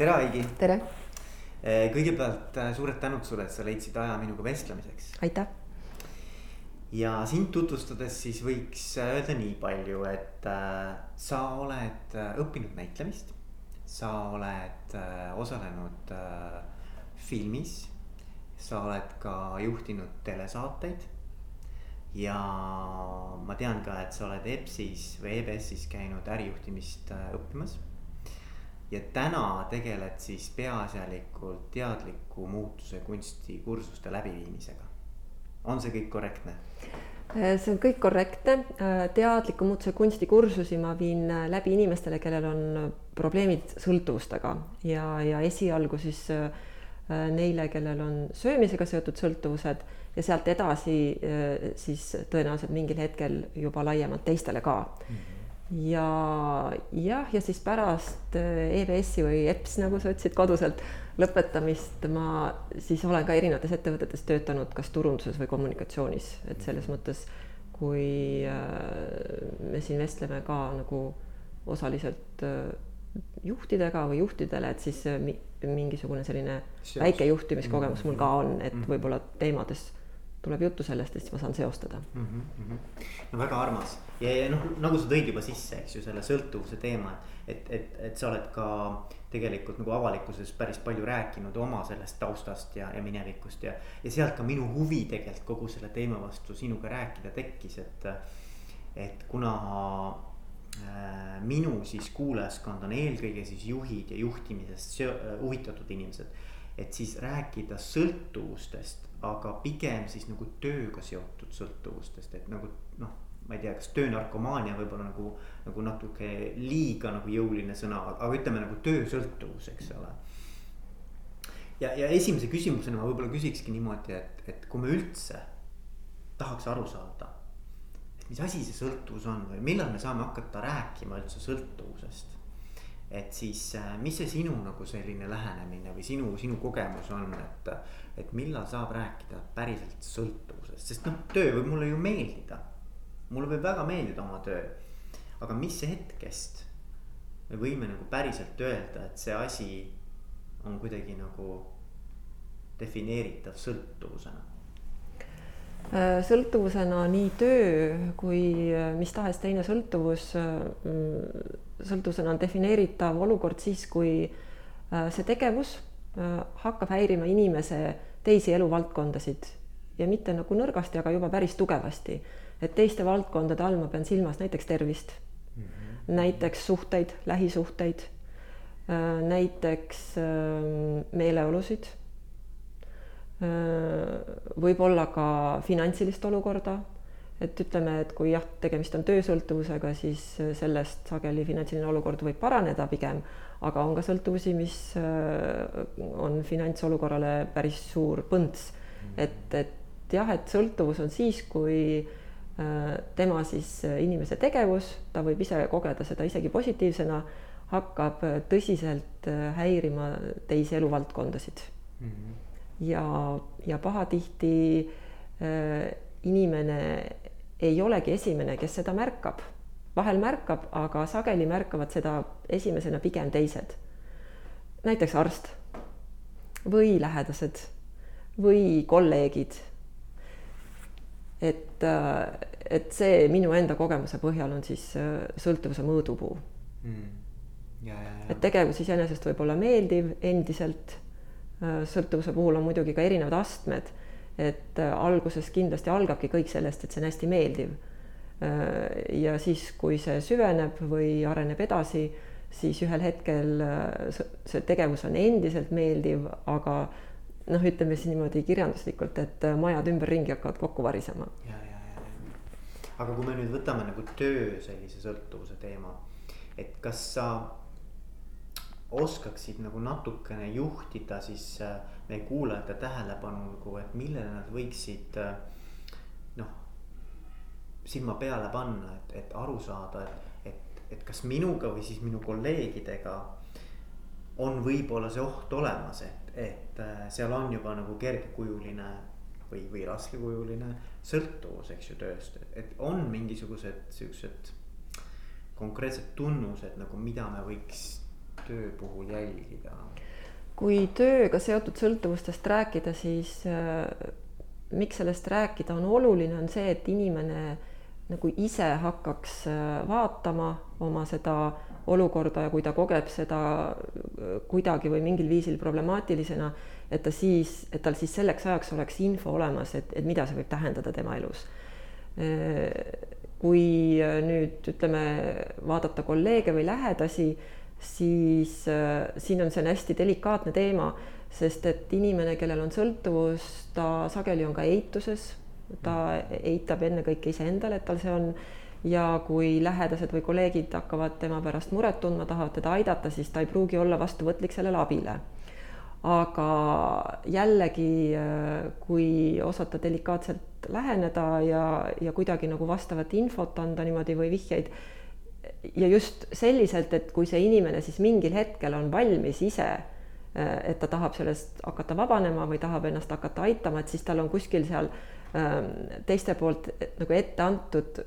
tere, Aigi. tere. kõigepealt äh, suured tänud sulle, et sa leidsid aja minuga vestlemiseks. aitäh. ja sind tutvustades siis võiks äh, öelda nii palju, et sa oled õppinud näitlemist. sa oled osalenud filmis. sa oled ka juhtinud telesaateid ja ma tean ka, et sa oled EBS-is või EBS-is käinud ärijuhtimist õppimas ja täna tegeled siis peaasjalikult teadliku muutuse kunstikursuste läbiviimisega. on see kõik korrektne? Äh, see on kõik korrektne, äh, teadliku muutuse kunstikursusi ma viin äh, läbi inimestele, kellel on probleemid sõltuvustega ja, ja esialgu siis neile, kellel on söömisega seotud sõltuvused ja sealt edasi siis tõenäoliselt mingil hetkel juba laiemalt teistele ka mm. -hmm ja jah, ja siis pärast äh, EBS-i või EPS, nagu sa ütlesid, koduselt lõpetamist ma siis olen ka erinevates ettevõtetes töötanud, kas turunduses või kommunikatsioonis, et selles mõttes, kui äh, me siin vestleme ka nagu osaliselt äh, juhtidega või juhtidele, et siis mingisugune selline väike juhtimiskogemus mul ka on, et mhm. võib-olla teemades tuleb juttu sellest ja siis ma saan seostada mm. -hmm. no väga armas ja, ja noh, nagu sa tõid juba sisse, eks ju, selle sõltuvuse teema, et, et, et sa oled ka tegelikult nagu avalikkuses päris palju rääkinud oma sellest taustast ja, ja minevikust ja. ja sealt ka minu huvi tegelikult kogu selle teema vastu sinuga rääkida tekkis, et, et kuna äh, minu siis kuulajaskond on eelkõige siis juhid ja juhtimisest huvitatud inimesed. et siis rääkida sõltuvustest aga pigem siis nagu tööga seotud sõltuvustest, et nagu noh, ma ei tea, kas töönarkomaania võib-olla nagu, nagu natuke liiga nagu jõuline sõna, aga ütleme nagu töösõltuvus, eks ole. ja, ja esimese küsimusena ma võib-olla küsikski niimoodi, et, et kui me üldse tahaks aru saada, et mis asi see sõltuvus on või millal me saame hakata rääkima üldse sõltuvusest et siis äh, mis see sinu nagu selline lähenemine või sinu, sinu kogemus on, et, et millal saab rääkida päriselt sõltuvusest, sest noh, töö võib mulle ju meeldida. mulle võib väga meeldida oma töö. aga mis hetkest me võime nagu päriselt öelda, et see asi on kuidagi nagu defineeritav sõltuvusena? Äh, sõltuvusena nii töö kui äh, mis tahes teine sõltuvus mm, sõltuvusena on defineeritav olukord siis, kui äh, see tegevus äh, hakkab häirima inimese teisi eluvaldkondasid ja mitte nagu nõrgasti, aga juba päris tugevasti. et teiste valdkondade all ma pean silmas näiteks tervist mm, -hmm. näiteks suhteid, lähisuhteid, äh, näiteks meeleolusid, võib-olla ka finantsilist olukorda et ütleme, et kui jah, tegemist on töösõltuvusega, siis äh, sellest sageli finantsiline olukord võib paraneda pigem, aga on ka sõltuvusi, mis äh, on finantsolukorrale päris suur põnts. et, et jah, et sõltuvus on siis, kui äh, tema siis inimese tegevus, ta võib ise kogeda seda isegi positiivsena, hakkab tõsiselt häirima teisi eluvaldkondasid mm. -hmm. ja, ja pahatihti inimene ei olegi esimene, kes seda märkab. vahel märkab, aga sageli märkavad seda esimesena pigem teised. näiteks arst või lähedased või kolleegid. et, äh, et see minu enda kogemuse põhjal on siis äh, sõltuvuse mõõdupuu mm.. et tegevus iseenesest võib olla meeldiv endiselt. Äh, sõltuvuse puhul on muidugi ka erinevad astmed et äh, alguses kindlasti algabki kõik sellest, et see on hästi meeldiv. Äh, ja siis, kui see süveneb või areneb edasi, siis ühel hetkel äh, see tegevus on endiselt meeldiv, aga noh, ütleme siis niimoodi kirjanduslikult, et majad ümberringi hakkavad kokku varisema. aga kui me nüüd võtame nagu töö sellise sõltuvuse teema, et kas sa oskaksid nagu natukene juhtida siis äh, meie kuulajate tähelepanu nagu, et millele nad võiksid äh, noh. silma peale panna, et, et aru saada, et, et, et kas minuga või siis minu kolleegidega. on võib-olla see oht olemas, et, et äh, seal on juba nagu kergekujuline või, või raskekujuline sõltuvus, eks ju, tööst, et on mingisugused siuksed konkreetsed tunnused nagu, mida me võiks töö puhul jälgida? kui tööga seotud sõltuvustest rääkida, siis äh, miks sellest rääkida on oluline, on see, et inimene nagu ise hakkaks äh, vaatama oma seda olukorda ja kui ta kogeb seda äh, kuidagi või mingil viisil problemaatilisena, et ta siis, et tal siis selleks ajaks oleks info olemas, et, et mida see võib tähendada tema elus. Äh, kui nüüd ütleme, vaadata kolleege või lähedasi, siis siin on see on hästi delikaatne teema, sest et inimene, kellel on sõltuvus, ta sageli on ka eituses ta eitab ennekõike iseendale, et tal see on ja kui lähedased või kolleegid hakkavad tema pärast muret tundma, tahavad teda aidata, siis ta ei pruugi olla vastuvõtlik sellele abile. aga jällegi, kui osata delikaatselt läheneda ja, ja kuidagi nagu vastavat infot anda niimoodi või vihjeid ja just selliselt, et kui see inimene siis mingil hetkel on valmis ise, et ta tahab sellest hakata vabanema või tahab ennast hakata aitama, et siis tal on kuskil seal Ähm, teiste poolt nagu ette antud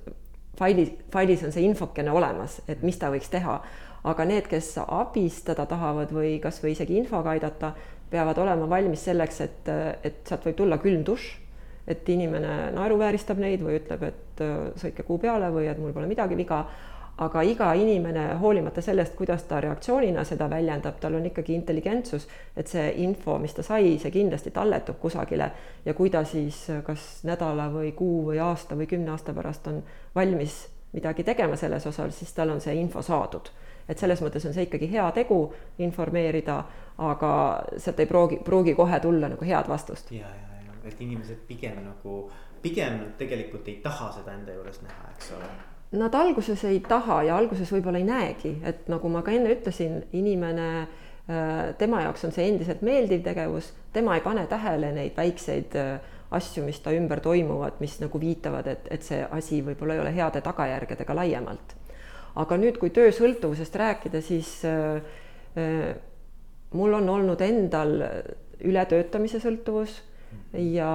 faili, failis on see infokene olemas, et mis ta võiks teha. aga need, kes abistada tahavad või kasvõi isegi infoga aidata, peavad olema valmis selleks, et, et sealt võib tulla külm dušš, et inimene naeruvääristab neid või ütleb, et sõitke kuu peale või et mul pole midagi viga aga iga inimene, hoolimata sellest, kuidas ta reaktsioonina seda väljendab, tal on ikkagi intelligentsus, et see info, mis ta sai, see kindlasti talletub kusagile ja kui ta siis kas nädala või kuu või aasta või kümne aasta pärast on valmis midagi tegema selles osas, siis tal on see info saadud. et selles mõttes on see ikkagi hea tegu informeerida, aga sealt ei pruugi, pruugi kohe tulla nagu head vastust. ja, ja, ja, et inimesed pigem nagu, pigem tegelikult ei taha seda enda juures näha, eks ole Nad alguses ei taha ja alguses võib-olla ei näegi, et nagu ma ka enne ütlesin, inimene, äh, tema jaoks on see endiselt meeldiv tegevus, tema ei pane tähele neid väikseid äh, asju, mis ta ümber toimuvad, mis nagu viitavad, et, et see asi võib-olla ei ole heade tagajärgedega laiemalt. aga nüüd, kui töösõltuvusest rääkida, siis äh, äh, mul on olnud endal ületöötamise sõltuvus ja,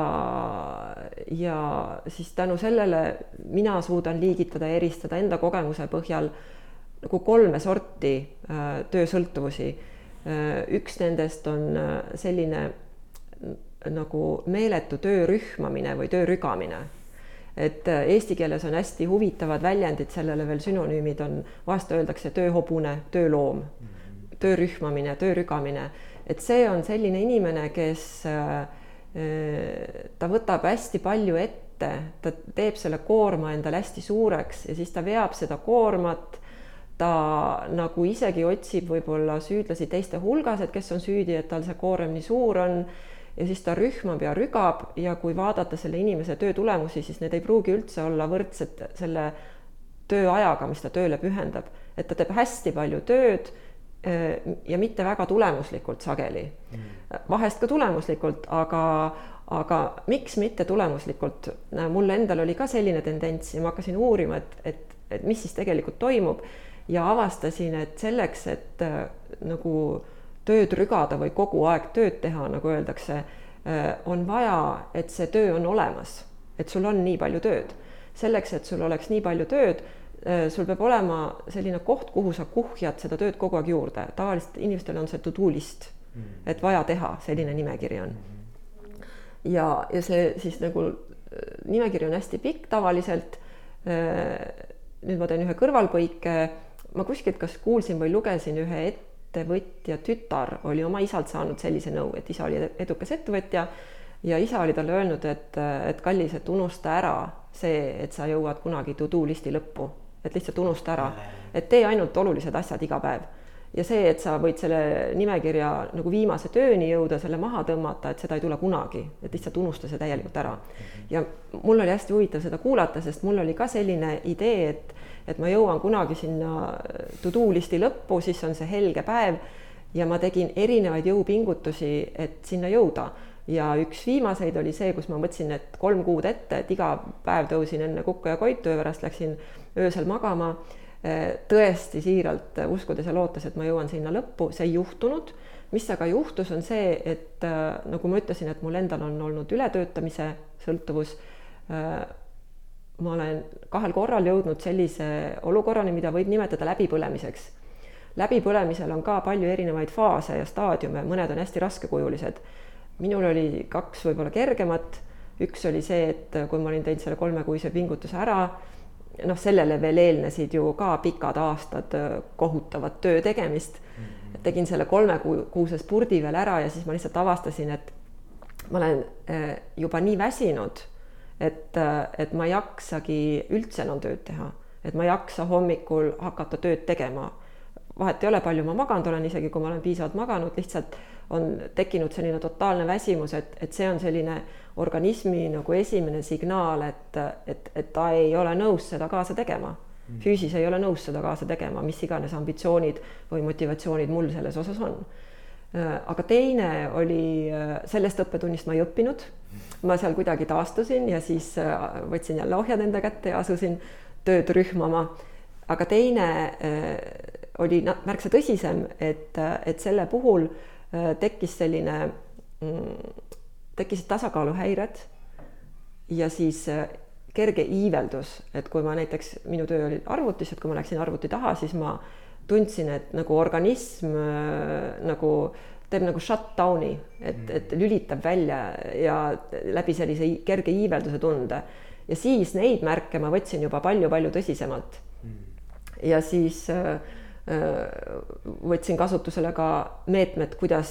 ja siis tänu sellele mina suudan liigitada ja eristada enda kogemuse põhjal nagu kolme sorti äh, töösõltuvusi äh,. üks nendest on äh, selline nagu meeletu töö rühmamine või töö rügamine. et eesti keeles on hästi huvitavad väljendid, sellele veel sünonüümid on, vahest öeldakse tööhobune, tööloom, töö rühmamine, töö rügamine, et see on selline inimene, kes äh, ta võtab hästi palju ette, ta teeb selle koorma endale hästi suureks ja siis ta veab seda koormat. ta nagu isegi otsib võib-olla süüdlasi teiste hulgas, et kes on süüdi, et tal see koorem nii suur on. ja siis ta rühmab ja rügab ja kui vaadata selle inimese töö tulemusi, siis need ei pruugi üldse olla võrdsed selle tööajaga, mis ta tööle pühendab, et ta teeb hästi palju tööd ja mitte väga tulemuslikult sageli mm.. vahest ka tulemuslikult, aga, aga miks mitte tulemuslikult. mul endal oli ka selline tendents ja ma hakkasin uurima, et, et, et mis siis tegelikult toimub ja avastasin, et selleks, et äh, nagu tööd rügada või kogu aeg tööd teha, nagu öeldakse äh,, on vaja, et see töö on olemas, et sul on nii palju tööd. selleks, et sul oleks nii palju tööd Äh, sul peab olema selline koht, kuhu sa kuhjad seda tööd kogu aeg juurde, tavaliselt inimestel on see to do list mm, et vaja teha, selline nimekiri on. ja, ja see siis nagu äh, nimekiri on hästi pikk tavaliselt. Äh, nüüd ma teen ühe kõrvalpõike, ma kuskilt kas kuulsin või lugesin ühe ettevõtja tütar oli oma isalt saanud sellise nõu, et isa oli edukas ettevõtja ja isa oli talle öelnud, et, et kallis, et unusta ära see, et sa jõuad kunagi to do listi lõppu et lihtsalt unusta ära, et tee ainult olulised asjad iga päev. ja see, et sa võid selle nimekirja nagu viimase tööni jõuda, selle maha tõmmata, et seda ei tule kunagi, et lihtsalt unusta see täielikult ära. ja mul oli hästi huvitav seda kuulata, sest mul oli ka selline idee, et, et ma jõuan kunagi sinna to do listi lõppu, siis on see helge päev ja ma tegin erinevaid jõupingutusi, et sinna jõuda ja üks viimaseid oli see, kus ma mõtlesin, et kolm kuud ette, et iga päev tõusin enne kukka ja koitu ja pärast läksin öösel magama. tõesti siiralt uskudes ja lootes, et ma jõuan sinna lõppu, see ei juhtunud. mis aga juhtus, on see, et äh, nagu ma ütlesin, et mul endal on olnud ületöötamise sõltuvus. Äh, ma olen kahel korral jõudnud sellise olukorrani, mida võib nimetada läbipõlemiseks läbipõlemisel on ka palju erinevaid faase ja staadiume, mõned on hästi raskekujulised. Minul oli kaks võib-olla kergemat, üks oli see, et kui ma olin teinud selle kolmekuise pingutuse ära, noh, sellele veel eelnesid ju ka pikad aastad kohutavat töö tegemist. Mhm. tegin selle kolmekuuse spurdi veel ära ja siis ma lihtsalt avastasin, et ma olen eh, juba nii väsinud, et, eh, et ma ei jaksagi üldse enam tööd teha, et ma ei jaksa hommikul hakata tööd tegema. vahet ei ole, palju ma maganud olen, isegi kui ma olen piisavalt maganud, lihtsalt on tekkinud selline totaalne väsimus, et, et see on selline organismi nagu esimene signaal, et, et, et ta ei ole nõus seda kaasa tegema mm. füüsis ei ole nõus seda kaasa tegema, mis iganes ambitsioonid või motivatsioonid mul selles osas on Äh, aga teine oli, äh, sellest õppetunnist ma ei õppinud. ma seal kuidagi taastusin ja siis äh, võtsin jälle ohjad enda kätte ja asusin tööd rühmama. aga teine oli märksa tõsisem, et, et selle puhul tekkis selline, mm, tekkisid tasakaaluhäired ja siis kerge iiveldus, et kui ma näiteks, minu töö oli arvutis, et kui ma läksin arvuti taha, siis ma tundsin, et nagu organism äh, nagu teeb nagu shutdown'i, et, mm. et lülitab välja ja läbi sellise kerge iivelduse tunde. ja siis neid märke ma võtsin juba palju-palju tõsisemalt. Mm. ja siis äh, võtsin kasutusele ka meetmed, kuidas,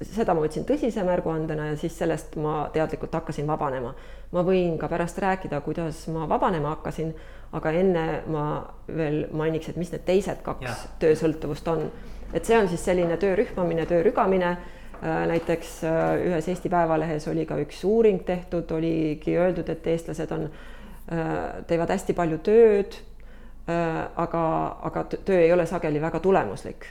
seda ma võtsin tõsise märguandena ja siis sellest ma teadlikult hakkasin vabanema. ma võin ka pärast rääkida, kuidas ma vabanema hakkasin, aga enne ma veel mainiks, et mis need teised kaks ja. töösõltuvust on. et see on siis selline töö rühmamine, töö rügamine. näiteks ühes Eesti Päevalehes oli ka üks uuring tehtud, oligi öeldud, et eestlased on, teevad hästi palju tööd Äh, aga, aga töö ei ole sageli väga tulemuslik.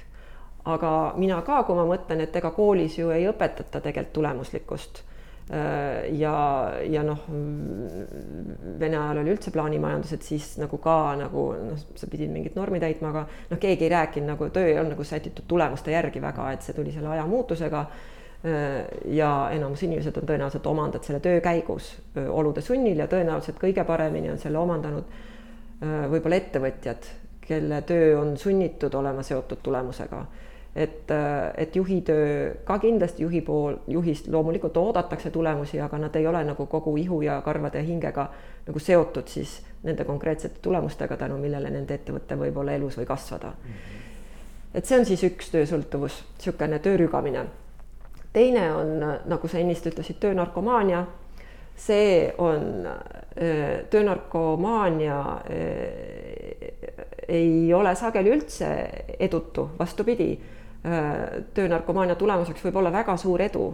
aga mina ka, kui ma mõtlen, et ega koolis ju ei õpetata tegelikult tulemuslikkust äh, ja, ja noh, Vene ajal oli üldse plaanimajandus, et siis nagu ka nagu noh, sa pidid mingit normi täitma, aga noh, keegi ei rääkinud nagu töö ei olnud nagu sätitud tulemuste järgi väga, et see tuli selle aja muutusega. Äh, ja enamus inimesed on tõenäoliselt omandanud selle töö käigus olude sunnil ja tõenäoliselt kõige paremini on selle omandanud Äh, võib-olla ettevõtjad, kelle töö on sunnitud olema seotud tulemusega. et, äh, et juhi töö ka kindlasti juhi pool, juhist loomulikult oodatakse tulemusi, aga nad ei ole nagu kogu ihu ja karvade ja hingega nagu seotud siis nende konkreetsete tulemustega, tänu millele nende ettevõte võib olla elus või kasvada. -hmm. et see on siis üks töösõltuvus, niisugune töö rügamine. teine on, nagu sa ennist ütlesid, töönarkomaania see on töönarkomaania ei ole sageli üldse edutu, vastupidi. töönarkomaania tulemuseks võib olla väga suur edu,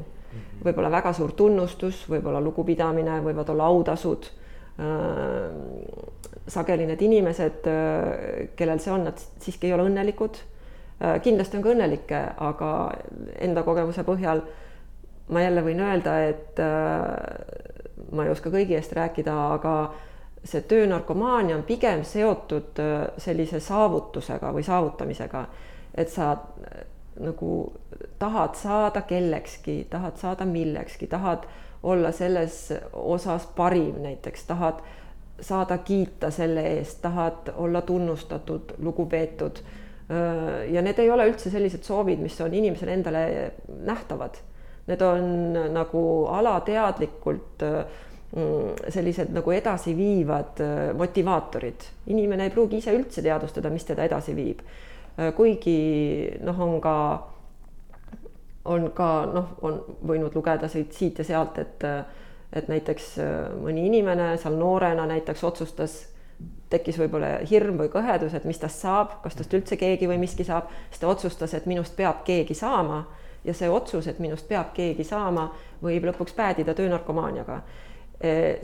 võib olla väga suur tunnustus, võib-olla lugupidamine, võivad olla autasud. sageli need inimesed, kellel see on, nad siiski ei ole õnnelikud. kindlasti on ka õnnelikke, aga enda kogemuse põhjal ma jälle võin öelda, et ma ei oska kõigi eest rääkida, aga see töönarkomaania on pigem seotud äh, sellise saavutusega või saavutamisega, et sa äh, nagu tahad saada kellekski, tahad saada millekski, tahad olla selles osas parim näiteks, tahad saada kiita selle eest, tahad olla tunnustatud, lugupeetud. Äh, ja need ei ole üldse sellised soovid, mis on inimesele endale nähtavad Need on nagu alateadlikult mm, sellised nagu edasiviivad äh, motivaatorid. inimene ei pruugi ise üldse teadvustada, mis teda edasi viib. Äh, kuigi noh, on ka, on ka noh, on võinud lugeda siit, siit ja sealt, et et näiteks äh, mõni inimene seal noorena näiteks otsustas tekkis võib-olla hirm või kõhedus, et mis tast saab, kas tast üldse keegi või miski saab, siis ta otsustas, et minust peab keegi saama ja see otsus, et minust peab keegi saama, võib lõpuks päädida töönarkomaaniaga.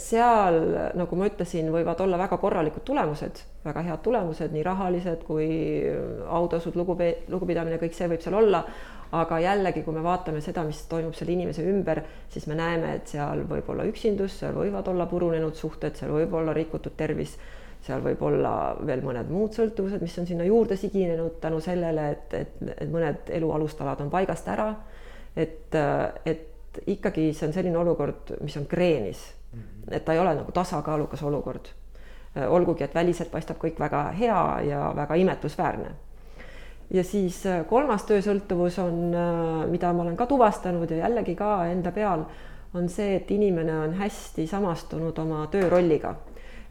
Seal, nagu ma ütlesin, võivad olla väga korralikud tulemused, väga head tulemused, nii rahalised kui autasud, lugupe-, lugupidamine, kõik see võib seal olla, aga jällegi, kui me vaatame seda, mis toimub selle inimese ümber, siis me näeme, et seal võib olla üksindus, seal võivad olla purunenud suhted, seal võib olla rikutud tervis seal võib olla veel mõned muud sõltuvused, mis on sinna juurde siginenud tänu sellele, et, et, et mõned elu alustalad on paigast ära. et, et ikkagi see on selline olukord, mis on kreenis, mhm. et ta ei ole nagu tasakaalukas olukord. olgugi, et väliselt paistab kõik väga hea ja väga imetlusväärne. ja siis kolmas töösõltuvus on, mida ma olen ka tuvastanud ja jällegi ka enda peal, on see, et inimene on hästi samastunud oma töörolliga.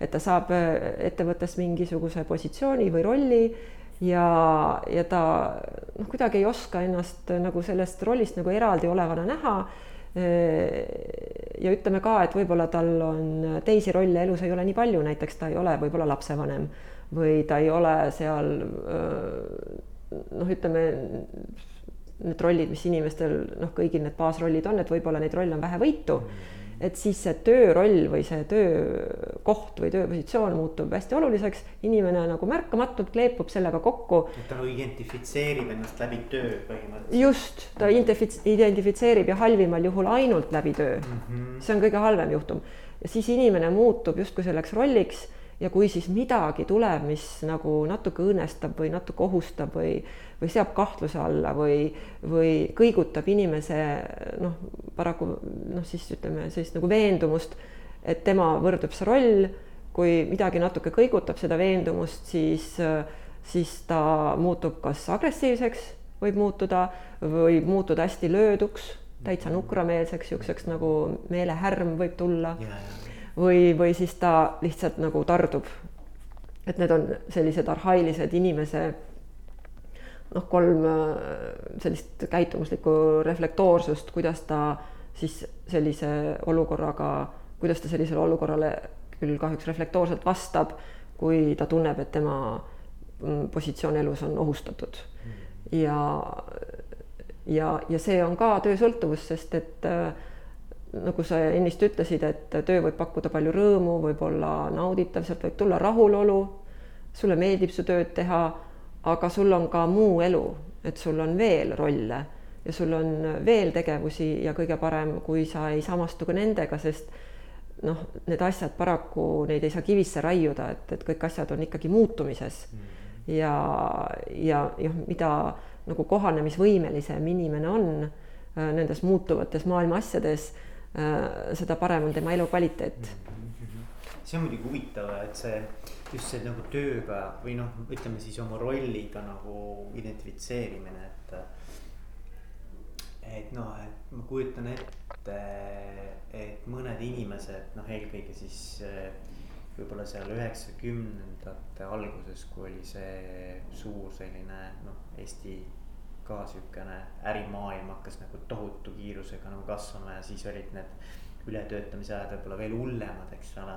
Et ta saab ettevõttes mingisuguse positsiooni või rolli ja, ja ta noh, kuidagi ei oska ennast nagu sellest rollist nagu eraldi olevana näha. ja ütleme ka, et võib-olla tal on teisi rolle elus ei ole nii palju, näiteks ta ei ole võib-olla lapsevanem või ta ei ole seal noh, ütleme need rollid, mis inimestel noh, kõigil need baasrollid on, et võib-olla neid rolle on vähevõitu mm et siis see tööroll või see töökoht või tööpositsioon muutub hästi oluliseks, inimene nagu märkamatult kleepub sellega kokku. ta nagu identifitseerib ennast läbi töö põhimõtteliselt. just, ta identifitseerib ja halvimal juhul ainult läbi töö mm. -hmm. see on kõige halvem juhtum ja siis inimene muutub justkui selleks rolliks ja kui siis midagi tuleb, mis nagu natuke õõnestab või natuke ohustab või, või seab kahtluse alla või, või kõigutab inimese noh, paraku noh, siis ütleme sellist nagu veendumust, et tema võrdub see roll, kui midagi natuke kõigutab seda veendumust, siis, siis ta muutub kas agressiivseks, võib muutuda, võib muutuda hästi lööduks, täitsa nukrameelseks, niisuguseks nagu meelehärm võib tulla. Yeah või, või siis ta lihtsalt nagu tardub. et need on sellised arhailised inimese noh, kolm äh, sellist käitumuslikku reflektoorsust, kuidas ta siis sellise olukorraga, kuidas ta sellisele olukorrale küll kahjuks reflektoorselt vastab, kui ta tunneb, et tema mm, positsioon elus on ohustatud. ja, ja, ja see on ka töösõltuvus, sest et äh, nagu sa ennist ütlesid, et töö võib pakkuda palju rõõmu, võib olla nauditav, sealt võib tulla rahulolu, sulle meeldib su tööd teha, aga sul on ka muu elu, et sul on veel rolle ja sul on veel tegevusi ja kõige parem, kui sa ei samastu ka nendega, sest noh, need asjad paraku, neid ei saa kivisse raiuda, et, et kõik asjad on ikkagi muutumises mm. ja, ja noh, mida nagu kohanemisvõimelisem inimene on äh, nendes muutuvates maailma asjades seda parem on tema elukvaliteet. see on muidugi huvitav, et see just see nagu tööga või noh, ütleme siis oma rolliga nagu identifitseerimine, et. et noh, et ma kujutan ette, et mõned inimesed noh, eelkõige siis võib-olla seal üheksakümnendate alguses, kui oli see suur selline noh, Eesti ka sihukene ärimaailm hakkas nagu tohutu kiirusega nagu kasvama ja siis olid need ületöötamise ajad võib-olla veel hullemad, eks ole.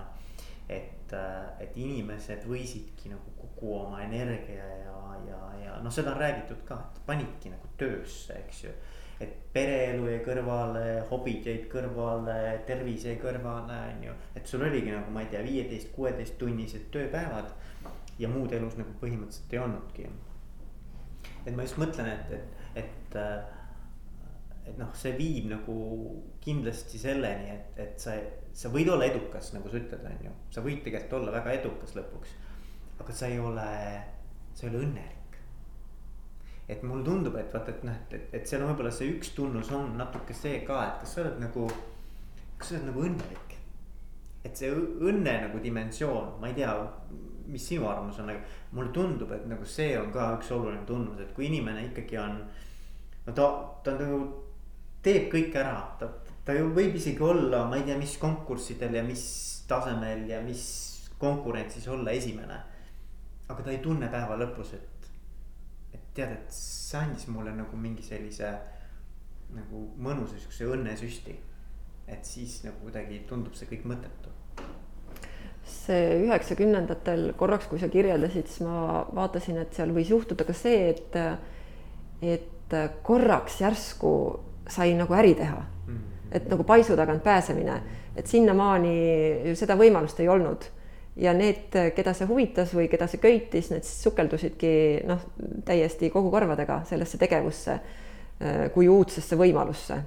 et, äh, et inimesed võisidki nagu kogu oma energia ja, ja, ja noh, seda on räägitud ka, et panidki nagu töösse, eks ju. et pereelu jäi kõrvale, hobid jäid kõrvale, tervis jäi kõrvale, on ju. et sul oligi nagu ma ei tea, viieteist, kuueteist tunnised tööpäevad ja muud elus nagu põhimõtteliselt ei olnudki et ma just mõtlen, et, et, et, äh, et noh, see viib nagu kindlasti selleni, et, et sa, sa võid olla edukas, nagu sa ütled, on ju. sa võid tegelikult olla väga edukas lõpuks. aga sa ei ole, sa ei ole õnnelik. et mulle tundub, et vaata, et noh, et, et, et seal võib-olla see üks tunnus on natuke see ka, et kas sa oled nagu, kas sa oled nagu õnnelik. Et see õnne nagu dimensioon, ma ei tea mis sinu arvamus on, aga mulle tundub, et nagu see on ka üks oluline tunnus, et kui inimene ikkagi on. no ta, ta nagu teeb kõik ära, ta, ta ju võib isegi olla, ma ei tea, mis konkurssidel ja mis tasemel ja mis konkurentsis olla esimene. aga ta ei tunne päeva lõpus, et, et tead, et see andis mulle nagu mingi sellise nagu mõnusa sihukese õnnesüsti. Et siis nagu kuidagi tundub see kõik mõttetu see üheksakümnendatel korraks, kui sa kirjeldasid, siis ma vaatasin, et seal võis juhtuda ka see, et, et korraks järsku sai nagu äri teha. et nagu paisu tagant pääsemine, et sinnamaani ju seda võimalust ei olnud. ja need, keda see huvitas või keda see köitis, need sukeldusidki noh, täiesti kogu karvadega sellesse tegevusse kui uudsesse võimalusse.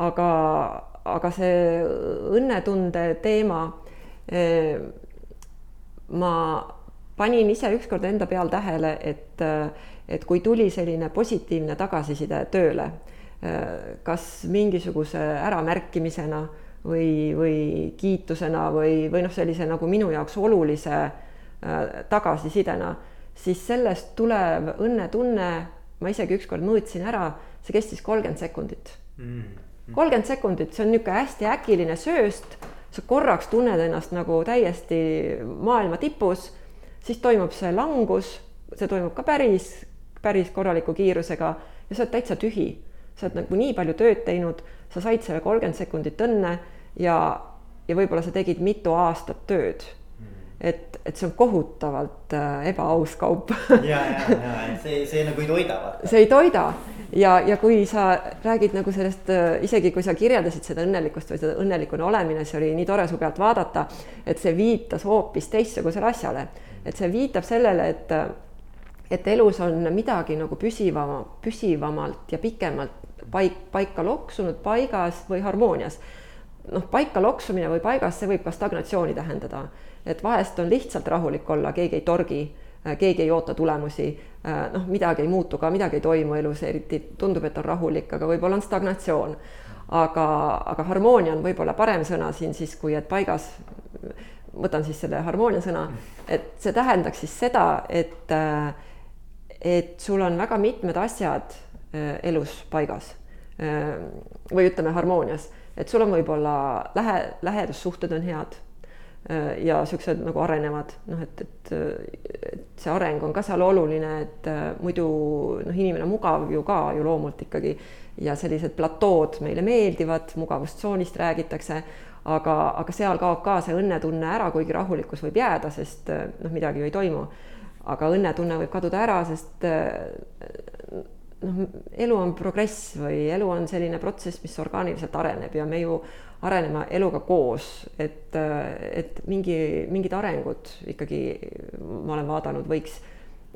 Aga, aga see õnnetunde teema Ehm, ma panin ise ükskord enda peal tähele, et, et kui tuli selline positiivne tagasiside tööle, ehm, kas mingisuguse äramärkimisena või, või kiitusena või, või noh, sellise nagu minu jaoks olulise ehm, tagasisidena, siis sellest tulev õnnetunne, ma isegi ükskord mõõtsin ära, see kestis kolmkümmend sekundit. Kolmkümmend sekundit, see on niisugune hästi äkiline sööst, sa korraks tunned ennast nagu täiesti maailma tipus, siis toimub see langus, see toimub ka päris, päris korraliku kiirusega. Ja sa oled täitsa tühi. sa oled nagu nii palju tööd teinud, sa said selle kolmkümmend sekundit õnne ja, ja võib-olla sa tegid mitu aastat tööd. Et, et see on kohutavalt äh, ebaaus kaup. Ja, ja, ja. See, see nagu ei toida. see ei toida ja, ja kui sa räägid nagu sellest äh,, isegi kui sa kirjeldasid seda õnnelikkust või seda õnnelikuna olemine, see oli nii tore su pealt vaadata, et see viitas hoopis teistsugusele asjale. et see viitab sellele, et, et elus on midagi nagu püsivama, püsivamalt ja pikemalt paik, paika loksunud, paigas või harmoonias. noh, paika loksumine või paigas, see võib ka stagnatsiooni tähendada et vahest on lihtsalt rahulik olla, keegi ei torgi, äh, keegi ei oota tulemusi, äh, noh, midagi ei muutu ka, midagi ei toimu elus, eriti tundub, et on rahulik, aga võib-olla on stagnatsioon. aga, aga harmoonia on võib-olla parem sõna siin siis, kui et paigas, võtan siis selle harmoonia sõna, et see tähendaks siis seda, et, äh, et sul on väga mitmed asjad elus paigas või ütleme harmoonias, et sul on võib-olla lähe, lähedussuhted on head Äh, ja siuksed nagu arenevad, noh, et, et, et see areng on ka seal oluline, et äh, muidu noh, inimene on mugav ju ka ju loomult ikkagi. Ja sellised platood meile meeldivad, mugavustsoonist räägitakse, aga, aga seal kaob ka see õnnetunne ära, kuigi rahulikkus võib jääda, sest äh, noh, midagi ju ei toimu. aga õnnetunne võib kaduda ära, sest noh, elu on progress või elu on selline protsess, mis orgaaniliselt areneb. Ja me ju arenema eluga koos, et, et mingi, mingid arengud ikkagi ma olen vaadanud, võiks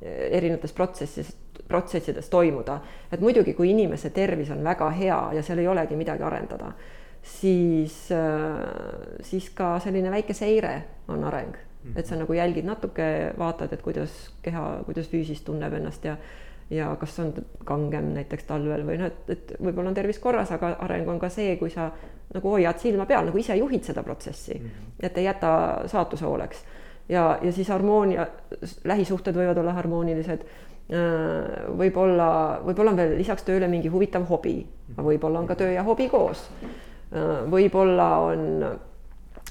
erinevates protsessides, protsessides toimuda. et muidugi, kui inimese tervis on väga hea ja seal ei olegi midagi arendada, siis, siis ka selline väike seire on areng, et sa nagu jälgid natuke, vaatad, et kuidas keha, kuidas füüsis tunneb ennast ja ja kas on kangem näiteks talvel või noh, et, et võib-olla on tervis korras, aga areng on ka see, kui sa nagu hoiad silma peal, nagu ise juhid seda protsessi mm, -hmm. et ei jäta saatuse hooleks. ja, ja siis harmoonia, lähisuhted võivad olla harmoonilised. Äh, võib-olla, võib-olla on veel lisaks tööle mingi huvitav hobi, võib-olla on ka töö ja hobi koos. Äh, võib-olla on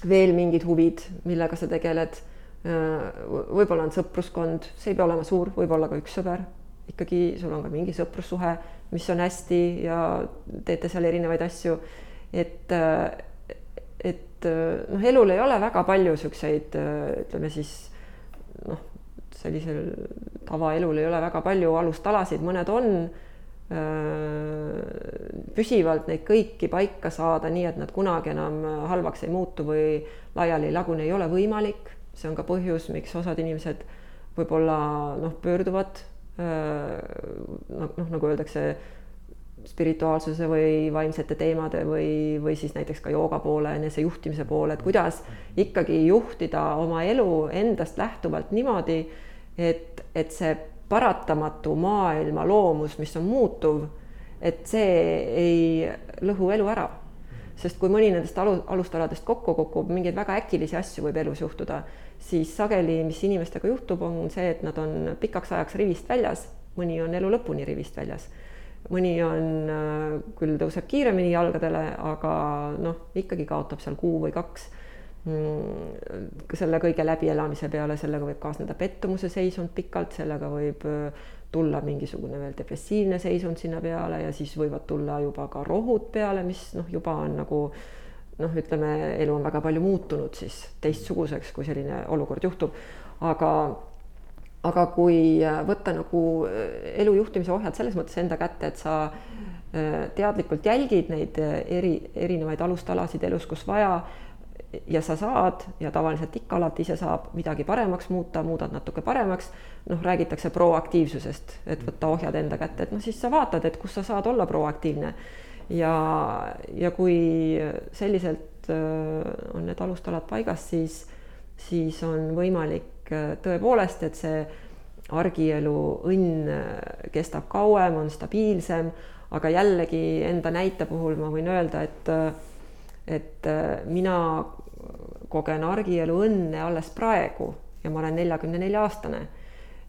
veel mingid huvid, millega sa tegeled. Võib-olla on sõpruskond, see ei pea olema suur, võib-olla ka üks sõber ikkagi sul on ka mingi sõprussuhe, mis on hästi ja teete seal erinevaid asju. et, et noh, elul ei ole väga palju siukseid, ütleme siis noh, sellisel tavaelul ei ole väga palju alustalasid, mõned on püsivalt neid kõiki paika saada, nii et nad kunagi enam halvaks ei muutu või laiali ei lagune, ei ole võimalik. see on ka põhjus, miks osad inimesed võib-olla noh, pöörduvad noh, noh nagu öeldakse, spirituaalsuse või vaimsete teemade või, või siis näiteks ka jooga poole, enesejuhtimise poole, et kuidas ikkagi juhtida oma elu endast lähtuvalt niimoodi, et, et see paratamatu maailma loomus, mis on muutuv, et see ei lõhu elu ära. sest kui mõni nendest alu, alustaladest kokku kukub, mingeid väga äkilisi asju võib elus juhtuda siis sageli, mis inimestega juhtub, on see, et nad on pikaks ajaks rivist väljas, mõni on elu lõpuni rivist väljas. mõni on, äh, küll tõuseb kiiremini jalgadele, aga noh, ikkagi kaotab seal kuu või kaks selle kõige läbielamise peale, sellega võib kaasneda pettumuse seisund pikalt, sellega võib äh, tulla mingisugune veel depressiivne seisund sinna peale ja siis võivad tulla juba ka rohud peale, mis noh, juba on nagu äh, noh, ütleme, elu on väga palju muutunud siis teistsuguseks, kui selline olukord juhtub, aga aga kui võtta nagu äh, elu juhtimise ohjad selles mõttes enda kätte, et sa äh, teadlikult jälgid neid äh, eri, erinevaid alustalasid elus, kus vaja ja sa saad ja tavaliselt ikka alati ise saab midagi paremaks muuta, muudad natuke paremaks. noh, räägitakse proaktiivsusest, et võtta ohjad enda kätte, et noh, siis sa vaatad, et kus sa saad olla proaktiivne. Ja, ja kui selliselt äh, on need alustalad paigas, siis, siis on võimalik äh, tõepoolest, et see argielu õnn äh, kestab kauem, on stabiilsem, aga jällegi enda näite puhul ma võin öelda, et, et mina kogen argielu õnne alles praegu ja ma olen neljakümne nelja aastane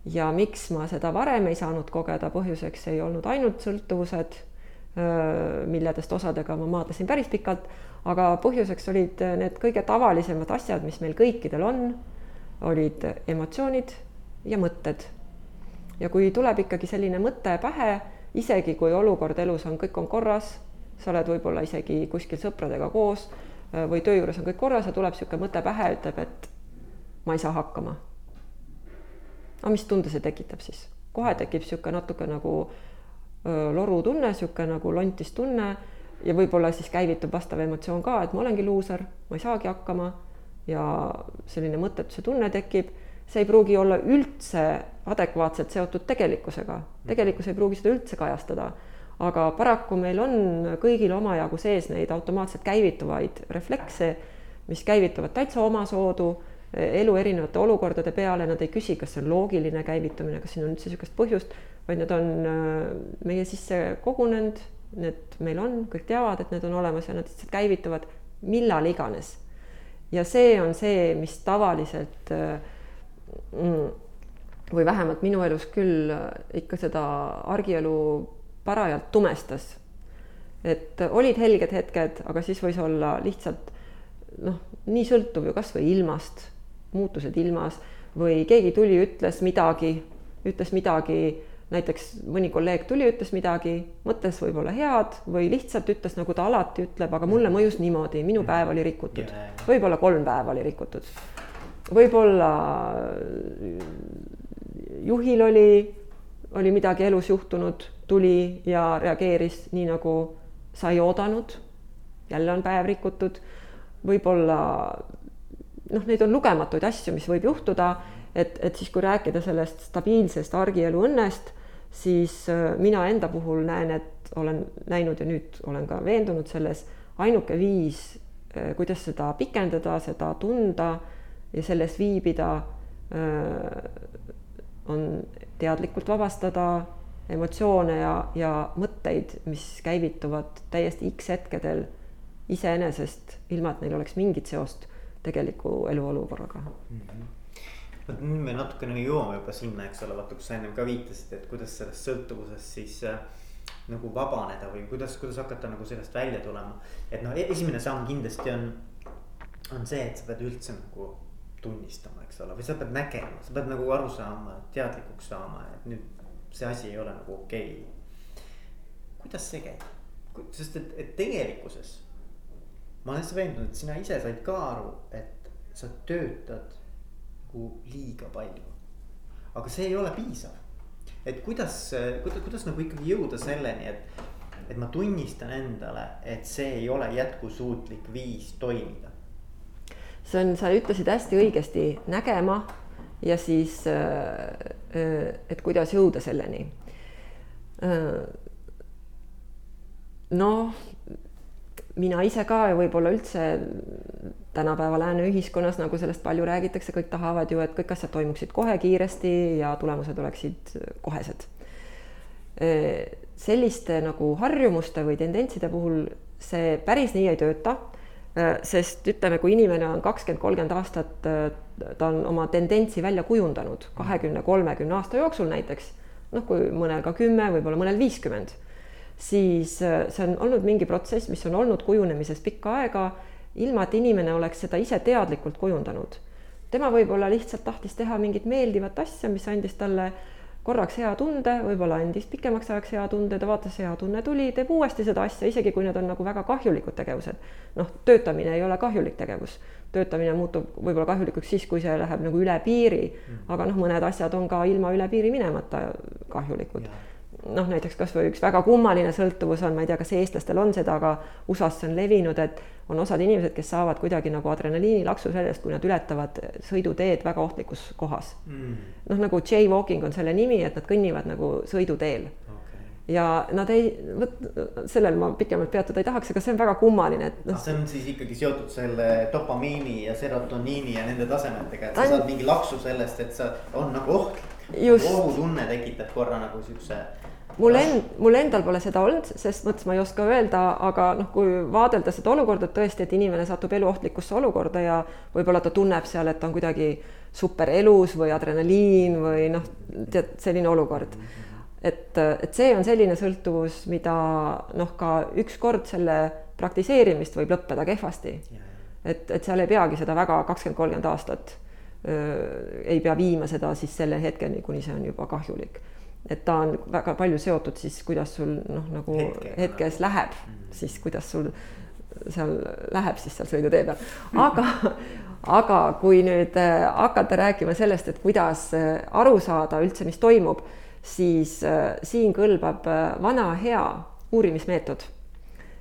ja miks ma seda varem ei saanud kogeda, põhjuseks ei olnud ainult sõltuvused, milledest osadega ma maadlesin päris pikalt, aga põhjuseks olid need kõige tavalisemad asjad, mis meil kõikidel on, olid emotsioonid ja mõtted. ja kui tuleb ikkagi selline mõte pähe, isegi kui olukord elus on, kõik on korras, sa oled võib-olla isegi kuskil sõpradega koos või töö juures on kõik korras ja tuleb niisugune mõte pähe, ütleb, et ma ei saa hakkama. Aga mis tunde see tekitab siis? kohe tekib niisugune natuke nagu lorutunne, niisugune nagu lontis tunne ja võib-olla siis käivitub vastav emotsioon ka, et ma olengi luuser, ma ei saagi hakkama ja selline mõttetuse tunne tekib, see ei pruugi olla üldse adekvaatselt seotud tegelikkusega, tegelikkus ei pruugi seda üldse kajastada, aga paraku meil on kõigil omajagu sees neid automaatselt käivituvaid reflekse, mis käivituvad täitsa omasoodu elu erinevate olukordade peale, nad ei küsi, kas see on loogiline käivitumine, kas siin on üldse niisugust põhjust, vaid nad on äh, meie sisse kogunenud, need meil on, kõik teavad, et need on olemas ja nad lihtsalt käivituvad millal iganes. ja see on see, mis tavaliselt äh, mm, või vähemalt minu elus küll ikka seda argielu parajalt tumestas. et olid helged hetked, aga siis võis olla lihtsalt noh, nii sõltuv ju kasvõi ilmast muutused ilmas või keegi tuli, ütles midagi, ütles midagi, näiteks mõni kolleeg tuli, ütles midagi, mõtles võib-olla head või lihtsalt ütles, nagu ta alati ütleb, aga mulle mõjus niimoodi, minu päev oli rikutud, võib-olla kolm päeva oli rikutud. võib-olla juhil oli, oli midagi elus juhtunud, tuli ja reageeris nii, nagu sa ei oodanud. jälle on päev rikutud, võib-olla noh, neid on lugematuid asju, mis võib juhtuda, et, et siis, kui rääkida sellest stabiilsest argielu õnnest, siis äh, mina enda puhul näen, et olen näinud ja nüüd olen ka veendunud selles, ainuke viis, äh, kuidas seda pikendada, seda tunda ja selles viibida, äh, on teadlikult vabastada emotsioone ja, ja mõtteid, mis käivituvad täiesti X hetkedel iseenesest, ilma et neil oleks mingit seost tegeliku eluolukorraga mm. -hmm vot nüüd me natukene jõuame juba sinna, eks ole, vaata, kus sa ennem ka viitasid, et kuidas sellest sõltuvusest siis äh, nagu vabaneda või kuidas, kuidas hakata nagu sellest välja tulema. et noh, esimene samm kindlasti on, on see, et sa pead üldse nagu tunnistama, eks ole, või sa pead nägema, sa pead nagu aru saama, teadlikuks saama, et nüüd see asi ei ole nagu okei okay.. kuidas see käib, sest et, et tegelikkuses ma olen hästi veendunud, et sina ise said ka aru, et sa töötad nagu liiga palju. aga see ei ole piisav. et kuidas, kuidas, kuidas nagu ikkagi jõuda selleni, et, et ma tunnistan endale, et see ei ole jätkusuutlik viis toimida. see on, sa ütlesid hästi õigesti, nägema ja siis, äh, äh, et kuidas jõuda selleni. Noh mina ise ka ja võib-olla üldse tänapäeva lääne ühiskonnas, nagu sellest palju räägitakse, kõik tahavad ju, et kõik asjad toimuksid kohe kiiresti ja tulemused oleksid kohesed. selliste nagu harjumuste või tendentside puhul see päris nii ei tööta. Sest ütleme, kui inimene on kakskümmend, kolmkümmend aastat, ta on oma tendentsi välja kujundanud kahekümne, kolmekümne aasta jooksul näiteks, noh, kui mõnel ka kümme, võib-olla mõnel viiskümmend siis äh, see on olnud mingi protsess, mis on olnud kujunemises pikka aega, ilma et inimene oleks seda ise teadlikult kujundanud. tema võib-olla lihtsalt tahtis teha mingit meeldivat asja, mis andis talle korraks hea tunde, võib-olla andis pikemaks ajaks hea tunde, ta vaatas, hea tunne tuli, teeb uuesti seda asja, isegi kui need on nagu väga kahjulikud tegevused. noh, töötamine ei ole kahjulik tegevus, töötamine muutub võib-olla kahjulikuks siis, kui see läheb nagu üle piiri, mm. aga noh, mõned asjad on ka ilma üle piiri minemata kahjulikud noh, näiteks kasvõi üks väga kummaline sõltuvus on, ma ei tea, kas eestlastel on seda, aga USA-s see on levinud, et on osad inimesed, kes saavad kuidagi nagu adrenaliinilaksu sellest, kui nad ületavad sõiduteed väga ohtlikus kohas mm.. noh, nagu jaywalking on selle nimi, et nad kõnnivad nagu sõiduteel okay. ja nad ei, vot sellel ma pikemalt peatuda ei tahaks, aga see on väga kummaline, et noh. see on siis ikkagi seotud selle dopamiini ja serotoniini ja nende tasemetega, et sa saad mingi laksu sellest, et sa on nagu ohtlik. ohutunne tekitab korra nagu siukse mul end-, mul endal pole seda olnud, sest mõttes ma ei oska öelda, aga noh, kui vaadelda seda olukorda, et tõesti, et inimene satub eluohtlikusse olukorda ja võib-olla ta tunneb seal, et ta on kuidagi superelus või adrenaliin või noh, tead selline olukord. et, et see on selline sõltuvus, mida noh, ka ükskord selle praktiseerimist võib lõppeda kehvasti. et, et seal ei peagi seda väga kakskümmend, kolmkümmend aastat öö, ei pea viima seda siis selle hetkeni, kuni see on juba kahjulik et ta on väga palju seotud siis, kuidas sul noh, nagu Hetke, hetkes läheb mm, -hmm. siis kuidas sul seal läheb siis seal sõidutee peal, aga aga kui nüüd äh, hakata rääkima sellest, et kuidas äh, aru saada üldse, mis toimub, siis äh, siin kõlbab vana hea uurimismeetod.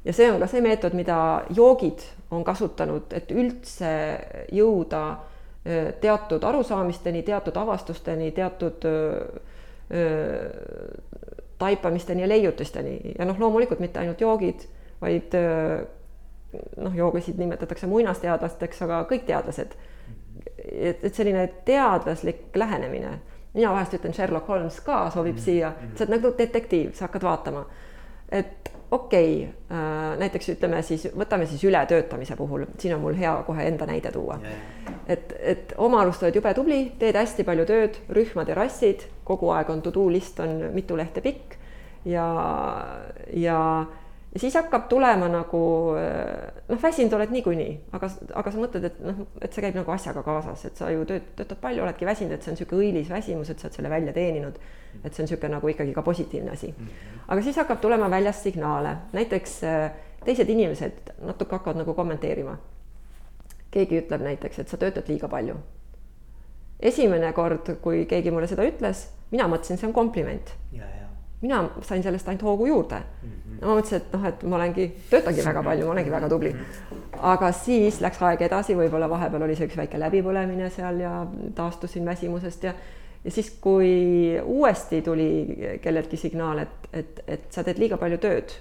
ja see on ka see meetod, mida joogid on kasutanud, et üldse jõuda teatud arusaamisteni, teatud avastusteni, teatud taipamisteni ja leiutisteni. Ja noh, loomulikult mitte ainult joogid, vaid noh, joogasid nimetatakse muinasteadlasteks, aga kõik teadlased. et, et selline teadlaslik lähenemine, mina vahest ütlen Sherlock Holmes ka sobib mm -hmm. siia, sa oled nagu detektiiv, sa hakkad vaatama, et okei okay, näiteks ütleme siis, võtame siis ületöötamise puhul, siin on mul hea kohe enda näide tuua. Et, et oma arust oled jube tubli, teed hästi palju tööd, rühmad ja rassid, kogu aeg on to do list on mitu lehte pikk ja, ja ja siis hakkab tulema nagu noh, väsinud oled niikuinii, aga, aga sa mõtled, et noh, et see käib nagu asjaga kaasas, et sa ju tööd, töötad palju, oledki väsinud, et see on niisugune õilis väsimus, et sa oled selle välja teeninud. et see on niisugune nagu ikkagi ka positiivne asi. aga siis hakkab tulema väljast signaale, näiteks teised inimesed natuke hakkavad nagu kommenteerima. Keegi ütleb näiteks, et sa töötad liiga palju. esimene kord, kui keegi mulle seda ütles, mina mõtlesin, see on kompliment. mina sain sellest ainult hoogu juurde mm. -hmm ma mõtlesin, et noh, et ma olengi, töötangi väga palju, ma olengi väga tubli. aga siis läks aeg edasi, võib-olla vahepeal oli see üks väike läbipõlemine seal ja taastusin väsimusest ja ja siis, kui uuesti tuli kelleltki signaal, et, et, et sa teed liiga palju tööd,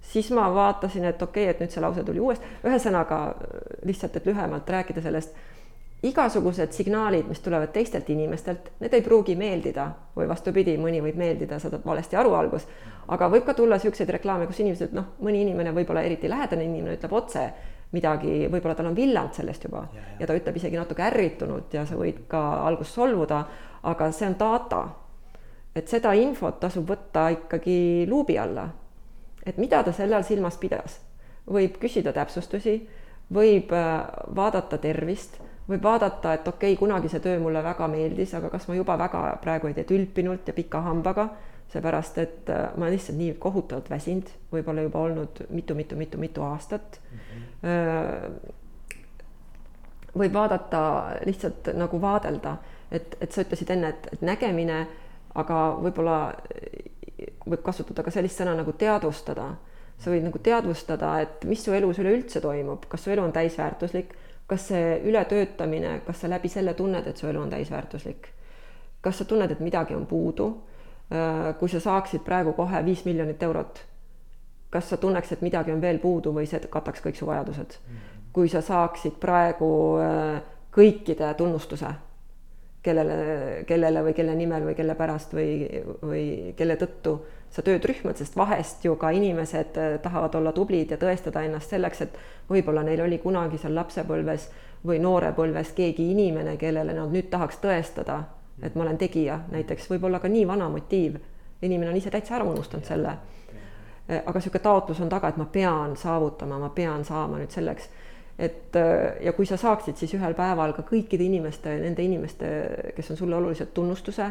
siis ma vaatasin, et okei okay,, et nüüd see lause tuli uuesti, ühesõnaga lihtsalt, et lühemalt rääkida sellest igasugused signaalid, mis tulevad teistelt inimestelt, need ei pruugi meeldida või vastupidi, mõni võib meeldida, saadad valesti aru algus, aga võib ka tulla niisuguseid reklaame, kus inimesed, noh, mõni inimene, võib-olla eriti lähedane inimene ütleb otse midagi, võib-olla tal on villand sellest juba ja, ja. ja ta ütleb isegi natuke ärritunud ja sa võid ka algust solvuda, aga see on data. et seda infot tasub võtta ikkagi luubi alla. Et mida ta selle all silmas pidas, võib küsida täpsustusi, võib äh, vaadata tervist võib vaadata, et okei okay,, kunagi see töö mulle väga meeldis, aga kas ma juba väga praegu ei tee tülpinult ja pika hambaga, seepärast et äh, ma olen lihtsalt nii kohutavalt väsinud, võib-olla juba olnud mitu-mitu-mitu-mitu aastat mm. -hmm. võib vaadata lihtsalt nagu vaadelda, et, et sa ütlesid enne, et, et nägemine, aga võib-olla võib kasutada ka sellist sõna nagu teadvustada. sa võid nagu teadvustada, et mis su elus üleüldse toimub, kas su elu on täisväärtuslik kas see ületöötamine, kas sa läbi selle tunned, et su elu on täisväärtuslik? kas sa tunned, et midagi on puudu? Äh, kui sa saaksid praegu kohe viis miljonit eurot, kas sa tunneks, et midagi on veel puudu või see kataks kõik su vajadused? Mhm. kui sa saaksid praegu äh, kõikide tunnustuse, kellele, kellele või kelle nimel või kelle pärast või, või kelle tõttu sa tööd rühmad, sest vahest ju ka inimesed äh, tahavad olla tublid ja tõestada ennast selleks, et võib-olla neil oli kunagi seal lapsepõlves või noorepõlves keegi inimene, kellele nad nüüd tahaks tõestada, et ma olen tegija, näiteks võib-olla ka nii vana motiiv. inimene on ise täitsa ära unustanud selle. Äh, aga niisugune taotlus on taga, et ma pean saavutama, ma pean saama nüüd selleks et äh, ja kui sa saaksid siis ühel päeval ka kõikide inimeste, nende inimeste, kes on sulle olulised, tunnustuse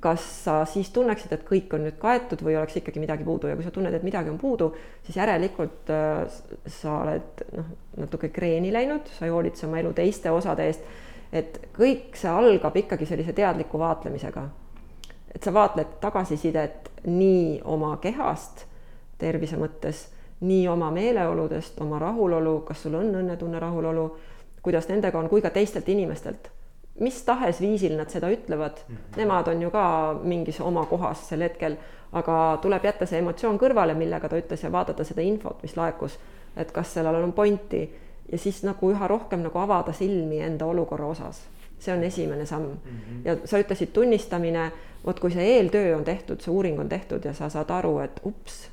kas sa siis tunneksid, et kõik on nüüd kaetud või oleks ikkagi midagi puudu ja kui sa tunned, et midagi on puudu, siis järelikult äh, sa oled noh, natuke kreeni läinud, sa ei hoolitse oma elu teiste osade eest. et kõik see algab ikkagi sellise teadliku vaatlemisega. et sa vaatled tagasisidet nii oma kehast tervise mõttes, nii oma meeleoludest, oma rahulolu, kas sul on õnnetunne, rahulolu, kuidas nendega on, kui ka teistelt inimestelt mis tahes viisil nad seda ütlevad mm, -hmm. nemad on ju ka mingis oma kohas sel hetkel, aga tuleb jätta see emotsioon kõrvale, millega ta ütles ja vaadata seda infot, mis laekus, et kas sellel on pointi ja siis nagu üha rohkem nagu avada silmi enda olukorra osas. see on esimene samm mm. -hmm. ja sa ütlesid tunnistamine, vot kui see eeltöö on tehtud, see uuring on tehtud ja sa saad aru, et ups,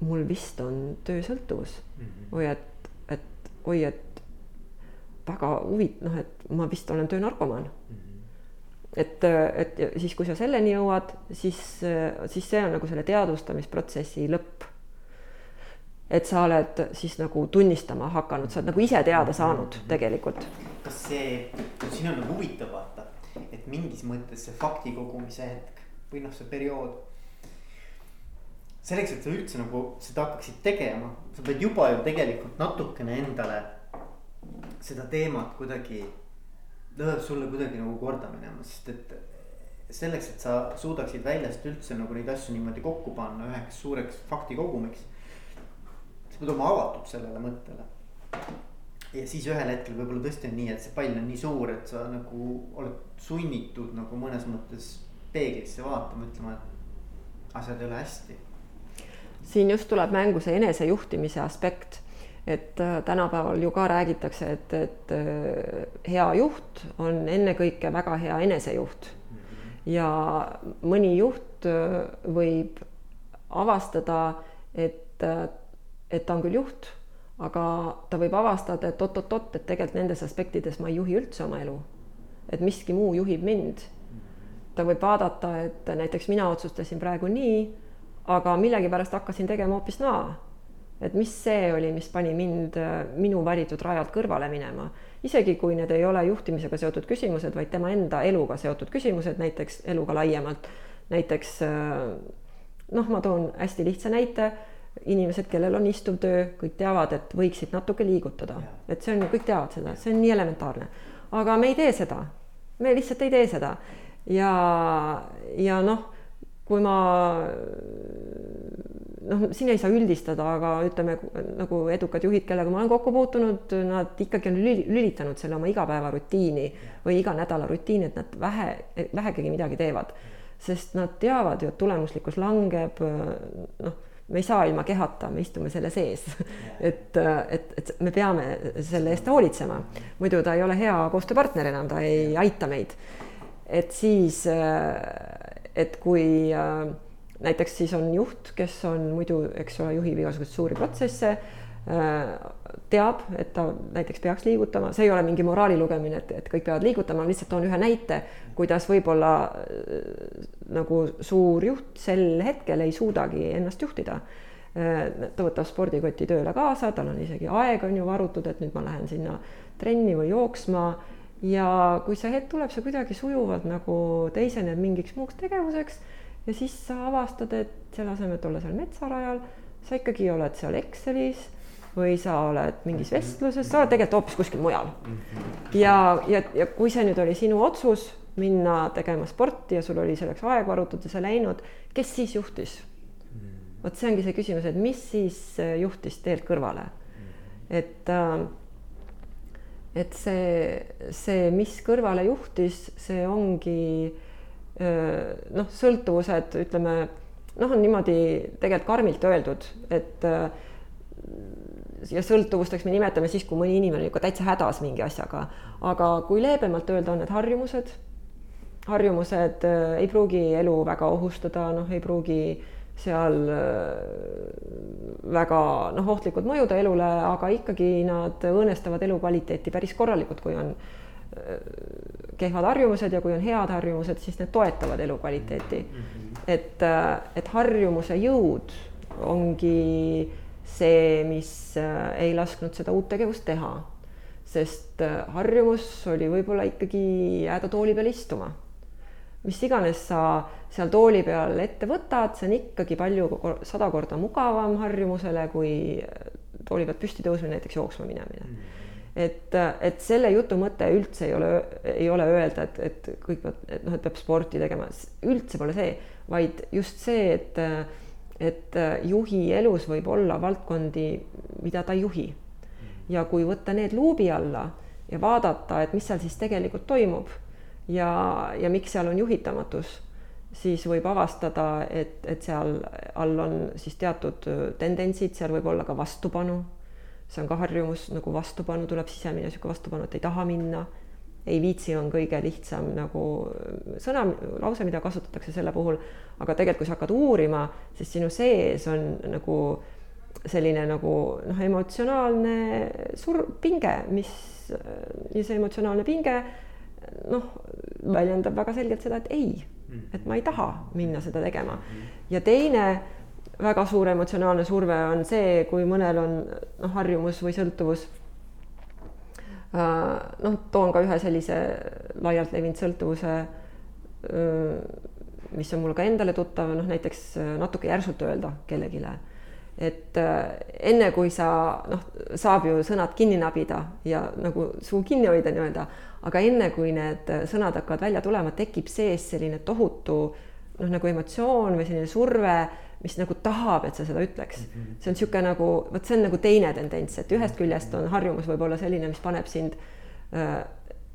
mul vist on töösõltuvus mm -hmm. või et, et oi, et väga huvit-, noh, et ma vist olen töönarkomaan mm. -hmm. et, et siis, kui sa selleni jõuad, siis, siis see on nagu selle teadvustamisprotsessi lõpp. et sa oled siis nagu tunnistama hakanud, sa oled nagu ise teada saanud mm -hmm. tegelikult. kas see, siin on nagu huvitav vaata, et mingis mõttes see fakti kogumise hetk või noh, see periood selleks, et sa üldse nagu seda hakkaksid tegema, sa pead juba ju tegelikult natukene endale seda teemat kuidagi, ta peab sulle kuidagi nagu korda minema, sest et selleks, et sa suudaksid väljast üldse nagu neid asju niimoodi kokku panna üheks suureks faktikogumiks. sa pead olema avatud sellele mõttele. ja siis ühel hetkel võib-olla tõesti on nii, et see pall on nii suur, et sa nagu oled sunnitud nagu mõnes mõttes peeglisse vaatama, ütlema, et asjad ei ole hästi siin just tuleb mängu see enesejuhtimise aspekt, et äh, tänapäeval ju ka räägitakse, et, et äh, hea juht on ennekõike väga hea enesejuht. ja mõni juht äh, võib avastada, et, et ta on küll juht, aga ta võib avastada, et oot-oot-oot, et tegelikult nendes aspektides ma ei juhi üldse oma elu. et miski muu juhib mind. ta võib vaadata, et näiteks mina otsustasin praegu nii aga millegipärast hakkasin tegema hoopis naa. et mis see oli, mis pani mind minu valitud rajalt kõrvale minema, isegi kui need ei ole juhtimisega seotud küsimused, vaid tema enda eluga seotud küsimused, näiteks eluga laiemalt. näiteks noh, ma toon hästi lihtsa näite inimesed, kellel on istuv töö, kõik teavad, et võiksid natuke liigutada, et see on kõik teavad seda, see on nii elementaarne. aga me ei tee seda, me lihtsalt ei tee seda ja, ja noh kui ma noh, siin ei saa üldistada, aga ütleme nagu edukad juhid, kellega ma olen kokku puutunud, nad ikkagi on lülitanud selle oma igapäevarutiini või iga nädala rutiini, et nad vähe, vähegagi midagi teevad. sest nad teavad ju, et tulemuslikkus langeb, noh, me ei saa ilma kehata, me istume selle sees. et, et, et me peame selle eest hoolitsema, muidu ta ei ole hea koostööpartner enam, ta ei aita meid. et siis et kui äh, näiteks siis on juht, kes on muidu, eks ole, juhib igasuguseid suuri protsesse äh,, teab, et ta näiteks peaks liigutama, see ei ole mingi moraali lugemine, et, et kõik peavad liigutama, ma lihtsalt toon ühe näite, kuidas võib-olla äh, nagu suur juht sel hetkel ei suudagi ennast juhtida äh,. ta võtab spordikoti tööle kaasa, tal on isegi aeg on ju varutud, et nüüd ma lähen sinna trenni või jooksma ja kui see hetk tuleb, see kuidagi sujuvalt nagu teiseneb mingiks muuks tegevuseks ja siis sa avastad, et selle asemel, et olla seal metsarajal, sa ikkagi oled seal Excelis või sa oled mingis vestluses, sa oled tegelikult hoopis kuskil mujal. ja, ja, ja kui see nüüd oli sinu otsus minna tegema sporti ja sul oli selleks aeg varutud ja sa läinud, kes siis juhtis? vot see ongi see küsimus, et mis siis juhtis teelt kõrvale. et äh, et see, see, mis kõrvale juhtis, see ongi noh, sõltuvused, ütleme noh, on niimoodi tegelikult karmilt öeldud, et ja sõltuvusteks me nimetame siis, kui mõni inimene on ikka täitsa hädas mingi asjaga, aga kui leebemalt öelda, on need harjumused. harjumused ei pruugi elu väga ohustada, noh, ei pruugi seal äh, väga noh, ohtlikud mõjud elule, aga ikkagi nad õõnestavad elukvaliteeti päris korralikult, kui on äh, kehvad harjumused ja kui on head harjumused, siis need toetavad elukvaliteeti. et, äh, et harjumuse jõud ongi see, mis ei lasknud seda uut tegevust teha. sest harjumus oli võib-olla ikkagi jääda tooli peal istuma mis iganes sa seal tooli peal ette võtad, see on ikkagi palju, sada korda mugavam harjumusele kui tooli pealt püsti tõusmine, näiteks jooksma minemine mm. et, et selle jutu mõte üldse ei ole, ei ole öelda, et, et kõik peavad, et noh, et peab sporti tegema, üldse pole see, vaid just see, et, et juhi elus võib olla valdkondi, mida ta ei juhi. Mhm. ja kui võtta need luubi alla ja vaadata, et mis seal siis tegelikult toimub ja, ja miks seal on juhitamatus, siis võib avastada, et, et seal all on siis teatud tendentsid, seal võib olla ka vastupanu. see on ka harjumus, nagu vastupanu tuleb sisemine niisugune vastupanu, et ei taha minna, ei viitsi, on kõige lihtsam nagu sõna, lause, mida kasutatakse selle puhul, aga tegelikult, kui sa hakkad uurima, siis sinu sees on nagu selline nagu noh, emotsionaalne sur-, pinge, mis ja see emotsionaalne pinge noh, väljendab väga selgelt seda, et ei, et ma ei taha minna seda tegema. ja teine väga suur emotsionaalne surve on see, kui mõnel on noh, harjumus või sõltuvus. noh, toon ka ühe sellise laialt levinud sõltuvuse, mis on mul ka endale tuttav, noh näiteks natuke järsult öelda kellelegi et enne kui sa noh, saab ju sõnad kinni nabida ja nagu suu kinni hoida nii-öelda, aga enne kui need sõnad hakkavad välja tulema, tekib sees selline tohutu noh, nagu emotsioon või selline surve mis nagu tahab, et sa seda ütleks mm. -hmm. see on niisugune nagu, vot see on nagu teine tendents, et ühest küljest on harjumus võib-olla selline, mis paneb sind äh,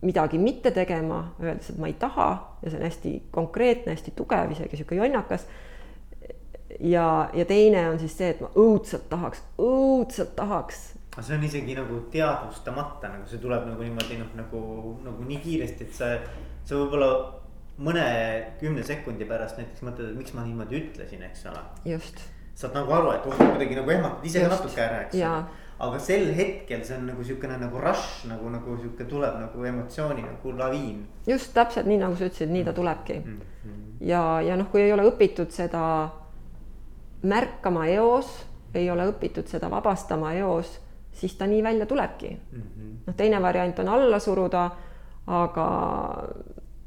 midagi mitte tegema, öeldes, et ma ei taha ja see on hästi konkreetne, hästi tugev, isegi niisugune jonnakas. Ja, ja teine on siis see, et ma õudselt tahaks, õudselt tahaks. aga see on isegi nagu teadvustamata, nagu see tuleb nagu niimoodi noh, nagu, nagu nii kiiresti, et sa, sa võib-olla mõne kümne sekundi pärast näiteks mõtled, et miks ma niimoodi ütlesin, eks ole. just. saad nagu aru, et oh kuidagi nagu ehmatad ise ka natuke ära, eks ole. aga sel hetkel see on nagu siukene nagu rush nagu, nagu sihuke tuleb nagu emotsiooni nagu laviin. just täpselt nii nagu sa ütlesid, nii ta mm. tulebki mm. -hmm. ja, ja noh, kui ei ole õpitud seda märkama eos, ei ole õpitud seda vabastama eos, siis ta nii välja tulebki mm -hmm.. noh, teine variant on alla suruda, aga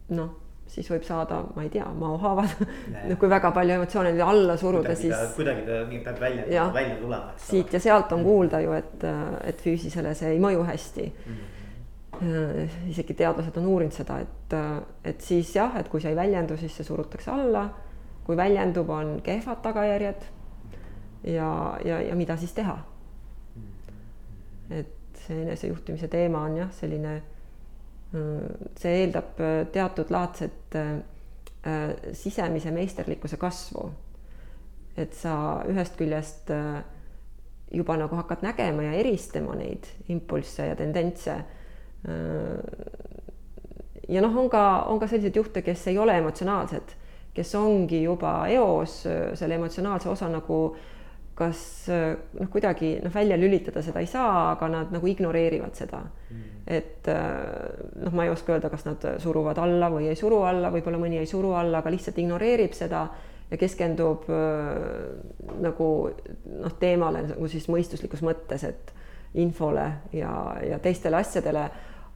noh siis võib saada, ma ei tea, maohaavad no kui väga palju emotsioone alla suruda, siis. kuidagi ta peab välja, välja tulema. siit ja sealt on kuulda ju, et, et füüsisele see ei mõju hästi mm. -hmm. isegi teadlased on uurinud seda, et, et siis jah, et kui see ei väljendu, siis see surutakse alla. Kui väljendub, on kehvad tagajärjed. ja, ja, ja mida siis teha? et see enesejuhtimise teema on jah, selline see eeldab äh, teatud laadset äh, äh, sisemise meisterlikkuse kasvu. et sa ühest küljest juba nagu hakkad nägema ja eristama neid impulsse ja tendentse. ja noh, on ka, on ka selliseid juhte, kes ei ole emotsionaalsed, kes ongi juba eos selle emotsionaalse osa nagu kas noh, kuidagi noh, välja lülitada seda ei saa, aga nad nagu ignoreerivad seda mm et äh, noh, ma ei oska öelda, kas nad suruvad alla või ei suru alla, võib-olla mõni ei suru alla, aga lihtsalt ignoreerib seda ja keskendub äh, nagu noh, teemale nagu siis mõistuslikus mõttes, et infole ja, ja teistele asjadele.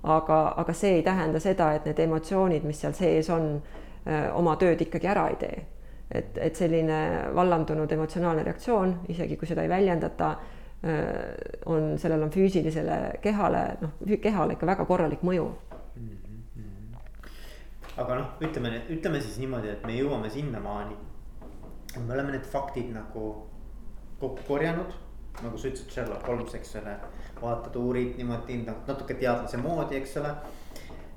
aga, aga see ei tähenda seda, et need emotsioonid, mis seal sees on, äh, oma tööd ikkagi ära ei tee. et, et selline vallandunud emotsionaalne reaktsioon, isegi kui seda ei väljendata Äh, on, sellel on füüsilisele kehale, noh, kehale ikka väga korralik mõju mm. -hmm. aga noh, ütleme, ütleme siis niimoodi, et me jõuame sinnamaani. me oleme need faktid nagu kokku korjanud, nagu sa ütlesid, Sherlock Holmes, eks ole. vaatad, uurid niimoodi natuke teadlase moodi, eks ole.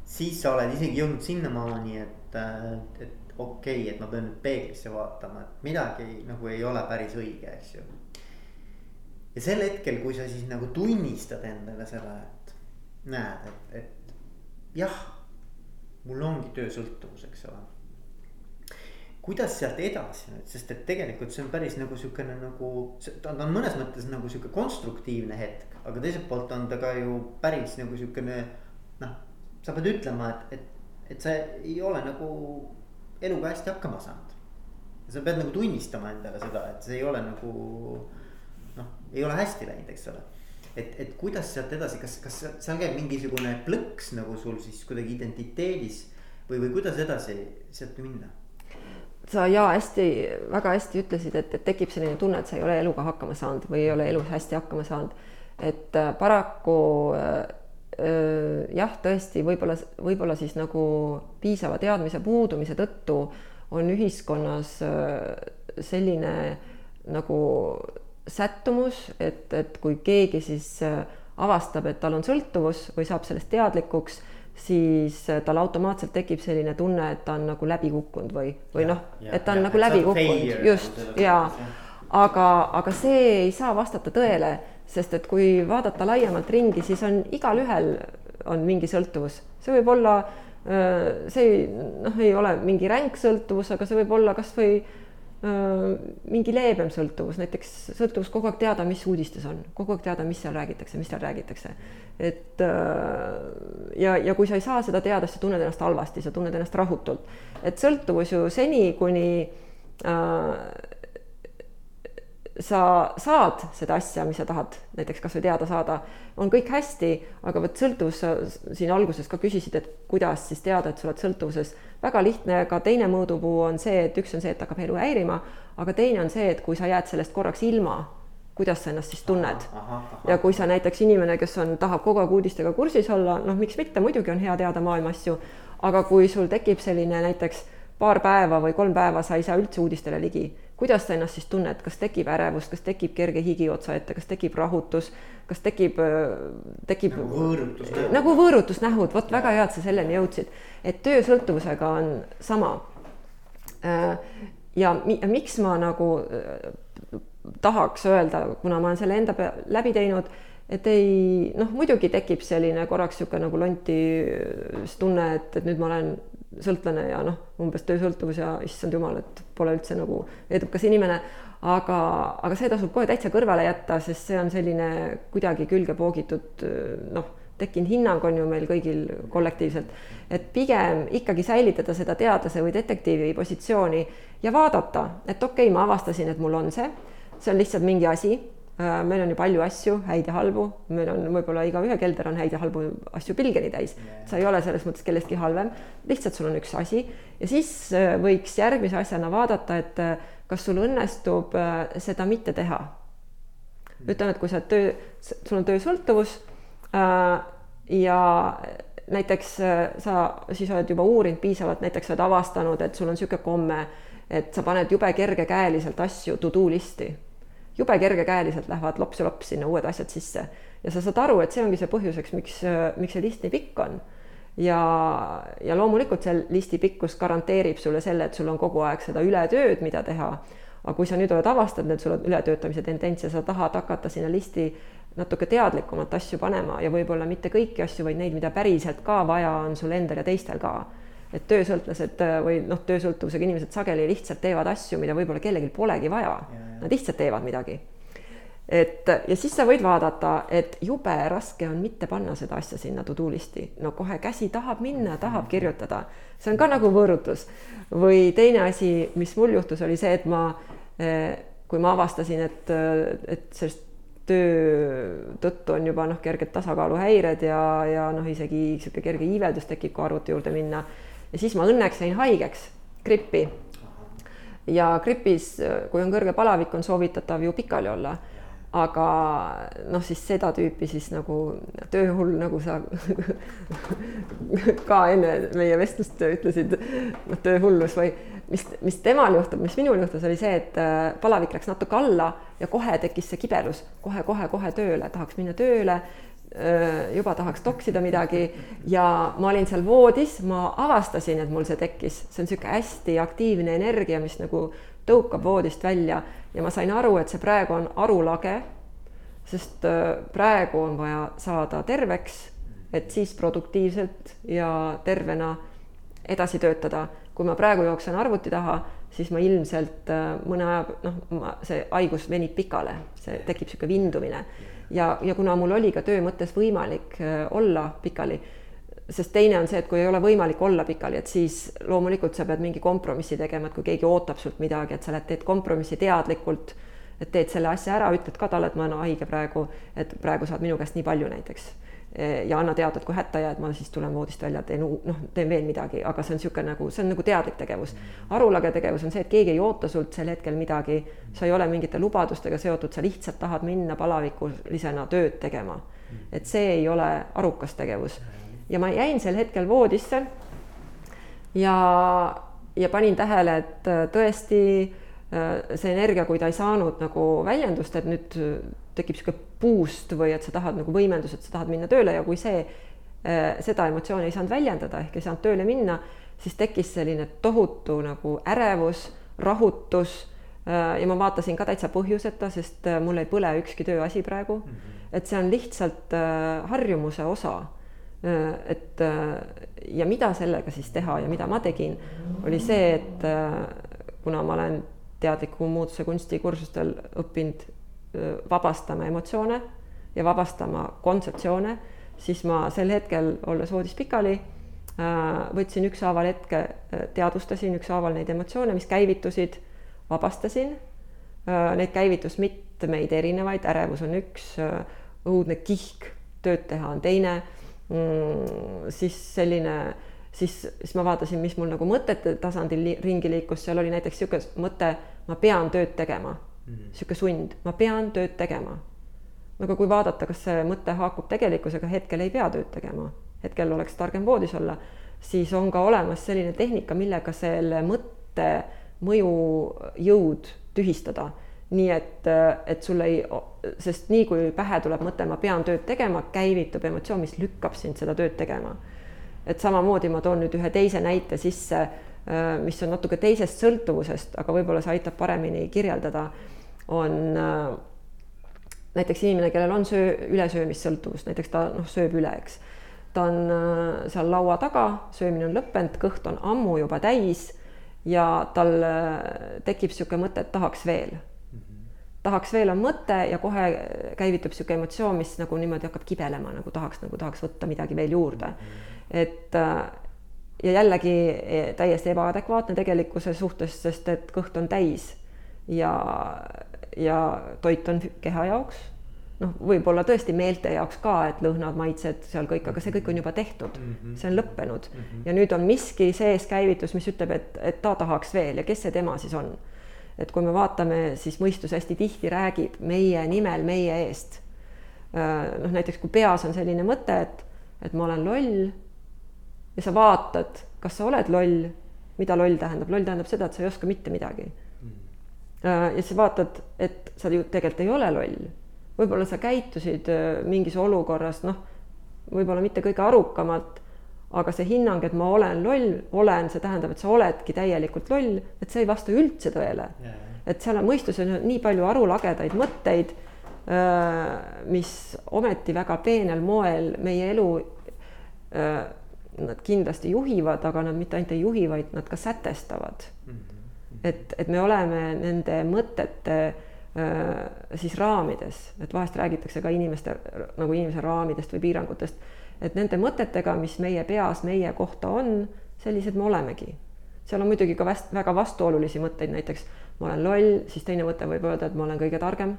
siis sa oled isegi jõudnud sinnamaani, et, et okei okay,, et ma pean nüüd peeglisse vaatama, et midagi nagu ei ole päris õige, eks ju ja sel hetkel, kui sa siis nagu tunnistad endale seda, et näed, et, et jah, mul ongi töösõltuvus, eks ole. kuidas sealt edasi nüüd, sest et tegelikult see on päris nagu sihukene nagu, ta on mõnes mõttes nagu sihuke konstruktiivne hetk, aga teiselt poolt on ta ka ju päris nagu sihukene noh, sa pead ütlema, et, et, et sa ei ole nagu eluga hästi hakkama saanud. sa pead nagu tunnistama endale seda, et see ei ole nagu noh, ei ole hästi läinud, eks ole. et, et kuidas sealt edasi, kas, kas seal käib mingisugune plõks nagu sul siis kuidagi identiteedis või, või kuidas edasi sealt minna? sa ja hästi, väga hästi ütlesid, et, et tekib selline tunne, et sa ei ole eluga hakkama saanud või ei ole elus hästi hakkama saanud. et äh, paraku äh, jah, tõesti, võib-olla, võib-olla siis nagu piisava teadmise puudumise tõttu on ühiskonnas selline nagu sättumus, et, et kui keegi siis avastab, et tal on sõltuvus või saab sellest teadlikuks, siis tal automaatselt tekib selline tunne, et ta on nagu läbi kukkunud või, või noh, et ta on ja, nagu läbi kukkunud, just ja aga, aga see ei saa vastata tõele, sest et kui vaadata laiemalt ringi, siis on igalühel on mingi sõltuvus, see võib olla, äh, see noh, ei ole mingi ränk sõltuvus, aga see võib olla kasvõi mingi leebem sõltuvus, näiteks sõltuvus kogu aeg teada, mis uudistes on, kogu aeg teada, mis seal räägitakse, mis seal räägitakse. et ja, ja kui sa ei saa seda teada, siis sa tunned ennast halvasti, sa tunned ennast rahutult. et sõltuvus ju seni, kuni äh, sa saad seda asja, mis sa tahad näiteks kasvõi teada saada, on kõik hästi, aga vot sõltuvus, sa siin alguses ka küsisid, et kuidas siis teada, et sa oled sõltuvuses. väga lihtne, ka teine mõõdupuu on see, et üks on see, et hakkab elu häirima, aga teine on see, et kui sa jääd sellest korraks ilma, kuidas sa ennast siis tunned. ja kui sa näiteks inimene, kes on, tahab kogu aeg uudistega kursis olla, noh, miks mitte, muidugi on hea teada maailma asju, aga kui sul tekib selline näiteks paar päeva või kolm päeva sa ei saa üldse uudistele ligi kuidas sa ennast siis tunned, kas tekib ärevus, kas tekib kerge higi otsa ette, kas tekib rahutus, kas tekib, tekib nagu võõrutusnähud, nagu võõrutusnähud, vot väga hea, et sa selleni jõudsid, et töösõltuvusega on sama. Äh, ja miks ma nagu äh, tahaks öelda, kuna ma olen selle enda läbi teinud, et ei noh, muidugi tekib selline korraks niisugune nagu lontis tunne, et, et nüüd ma olen sõltlane ja noh, umbes töösõltuvus ja issand jumal, et pole üldse nagu edukas inimene. aga, aga see tasub kohe täitsa kõrvale jätta, sest see on selline kuidagi külge poogitud noh, tekkinud hinnang on ju meil kõigil kollektiivselt, et pigem ikkagi säilitada seda teadlase või detektiivi positsiooni ja vaadata, et okei okay,, ma avastasin, et mul on see, see on lihtsalt mingi asi meil on ju palju asju, häid ja halbu, meil on võib-olla igaühe kelder on häid ja halbu asju pilgeni täis. sa ei ole selles mõttes kellestki halvem, lihtsalt sul on üks asi. Ja siis äh, võiks järgmise asjana vaadata, et äh, kas sul õnnestub seda mitte teha. ütleme, et kui sa töö, sul on töösõltuvus ja näiteks sa siis oled juba uurinud piisavalt, näiteks oled avastanud, et sul on niisugune komme, et sa paned jube kergekäeliselt asju to do listi jube kergekäeliselt lähevad lops ja lops sinna uued asjad sisse ja sa saad aru, et see ongi see põhjuseks, miks, miks see list nii pikk on. ja, ja loomulikult see listi pikkus garanteerib sulle selle, et sul on kogu aeg seda ületööd, mida teha. aga kui sa nüüd oled avastanud, et sul on ületöötamise tendents ja sa tahad hakata sinna listi natuke teadlikumalt asju panema ja võib-olla mitte kõiki asju, vaid neid, mida päriselt ka vaja on sul endal ja teistel ka et töösõltlased äh, või noh, töösõltuvusega inimesed sageli lihtsalt teevad asju, mida võib-olla kellelgi polegi vaja. Nad lihtsalt teevad midagi. et ja siis sa võid vaadata, et jube raske on mitte panna seda asja sinna to do list'i, no kohe käsi tahab minna, tahab kirjutada, see on ka nagu võõrutus. või teine asi, mis mul juhtus, oli see, et ma, äh, kui ma avastasin, et, et sellest töö tõttu on juba noh, kerged tasakaaluhäired ja, ja noh, isegi niisugune kerge iiveldus tekib, kui arvuti juurde minna ja siis ma õnneks jäin haigeks, grippi. ja gripis, kui on kõrge palavik, on soovitatav ju pikali olla. Aga noh, siis seda tüüpi siis nagu tööhull, nagu sa ka enne meie vestlust ütlesid, noh, tööhullus või mis, mis temal juhtub, mis minul juhtus, oli see, et äh, palavik läks natuke alla ja kohe tekkis see kibelus. Kohe, kohe, kohe tööle, tahaks minna tööle juba tahaks toksida midagi ja ma olin seal voodis, ma avastasin, et mul see tekkis, see on niisugune hästi aktiivne energia, mis nagu tõukab voodist välja. Ja ma sain aru, et see praegu on arulage, sest praegu on vaja saada terveks, et siis produktiivselt ja tervena edasi töötada. kui ma praegu jooksen arvuti taha, siis ma ilmselt mõne aja, noh, see haigus venib pikale, see tekib niisugune vindumine ja, ja kuna mul oli ka töö mõttes võimalik äh, olla pikali, sest teine on see, et kui ei ole võimalik olla pikali, et siis loomulikult sa pead mingi kompromissi tegema, et kui keegi ootab sult midagi, et sa lähed, teed kompromissi teadlikult, et teed selle asja ära, ütled ka talle, et ma olen haige praegu, et praegu saad minu käest nii palju näiteks ja anna teada, et kui hätta jääd, ma siis tulen voodist välja, teen, noh, teen veel midagi, aga see on niisugune nagu, see on nagu teadlik tegevus. arulage tegevus on see, et keegi ei oota sult sel hetkel midagi, sa ei ole mingite lubadustega seotud, sa lihtsalt tahad minna palavikulisena tööd tegema. et see ei ole arukas tegevus. ja ma jäin sel hetkel voodisse ja, ja panin tähele, et tõesti äh, see energia, kui ta ei saanud nagu väljendust, et nüüd tekib niisugune boost või et sa tahad nagu võimendus, et sa tahad minna tööle ja kui see, äh, seda emotsiooni ei saanud väljendada ehk ei saanud tööle minna, siis tekkis selline tohutu nagu ärevus, rahutus äh, ja ma vaatasin ka täitsa põhjuseta, sest äh, mul ei põle ükski tööasi praegu mm. -hmm. et see on lihtsalt harjumuse osa. et ja mida sellega siis teha ja mida ma tegin, oli see, et kuna ma olen teadliku muutuse kunstikursustel õppinud vabastama emotsioone ja vabastama kontseptsioone, siis ma sel hetkel, olles voodis pikali, võtsin ükshaaval hetke, teadvustasin ükshaaval neid emotsioone, mis käivitusid, vabastasin. Neid käivitus mitmeid erinevaid, ärevus on üks, õudne kihk tööd teha on teine mm,. siis selline, siis, siis ma vaatasin, mis mul nagu mõtete tasandil ringi liikus, seal oli näiteks niisugune mõte, ma pean tööd tegema niisugune -hmm. sund, ma pean tööd tegema. aga kui vaadata, kas see mõte haakub tegelikkusega, hetkel ei pea tööd tegema, hetkel oleks targem voodis olla, siis on ka olemas selline tehnika, millega selle mõtte mõjujõud tühistada nii et, et sul ei, sest nii kui pähe tuleb mõte, ma pean tööd tegema, käivitub emotsioon, mis lükkab sind seda tööd tegema. et samamoodi ma toon nüüd ühe teise näite sisse, mis on natuke teisest sõltuvusest, aga võib-olla see aitab paremini kirjeldada, on näiteks inimene, kellel on söö, ülesöömissõltuvus, näiteks ta noh, sööb üle, eks. ta on seal laua taga, söömine on lõppenud, kõht on ammu juba täis ja tal tekib niisugune mõte, et tahaks veel tahaks veel on mõte ja kohe käivitub niisugune emotsioon, mis nagu niimoodi hakkab kibelema, nagu tahaks, nagu tahaks võtta midagi veel juurde. et äh, ja jällegi e, täiesti ebaadekvaatne tegelikkuse suhtes, sest et kõht on täis ja, ja toit on keha jaoks. noh, võib-olla tõesti meelte jaoks ka, et lõhnad, maitsed seal kõik, aga see kõik on juba tehtud, see on lõppenud. Ja nüüd on miski sees käivitus, mis ütleb, et, et ta tahaks veel. Ja kes see tema siis on? Et kui me vaatame, siis mõistus hästi tihti räägib meie nimel, meie eest. Äh, noh, näiteks kui peas on selline mõte, et, et ma olen loll ja sa vaatad, kas sa oled loll, mida loll tähendab, loll tähendab seda, et sa ei oska mitte midagi. Äh, ja sa vaatad, et sa ju tegelikult ei ole loll. võib-olla sa käitusid äh, mingis olukorras, noh, võib-olla mitte kõige arukamalt aga see hinnang, et ma olen loll, olen, see tähendab, et sa oledki täielikult loll, et see ei vasta üldse tõele yeah.. et seal on mõistuses nii palju arulagedaid mõtteid, mis ometi väga peenel moel meie elu nad kindlasti juhivad, aga nad mitte ainult ei juhi, vaid nad ka sätestavad mm. Et, et me oleme nende mõtete siis raamides, et vahest räägitakse ka inimeste nagu inimese raamidest või piirangutest et nende mõtetega, mis meie peas meie kohta on, sellised me olemegi. seal on muidugi ka vast, väga vastuolulisi mõtteid, näiteks ma olen loll, siis teine mõte võib öelda, et ma olen kõige targem.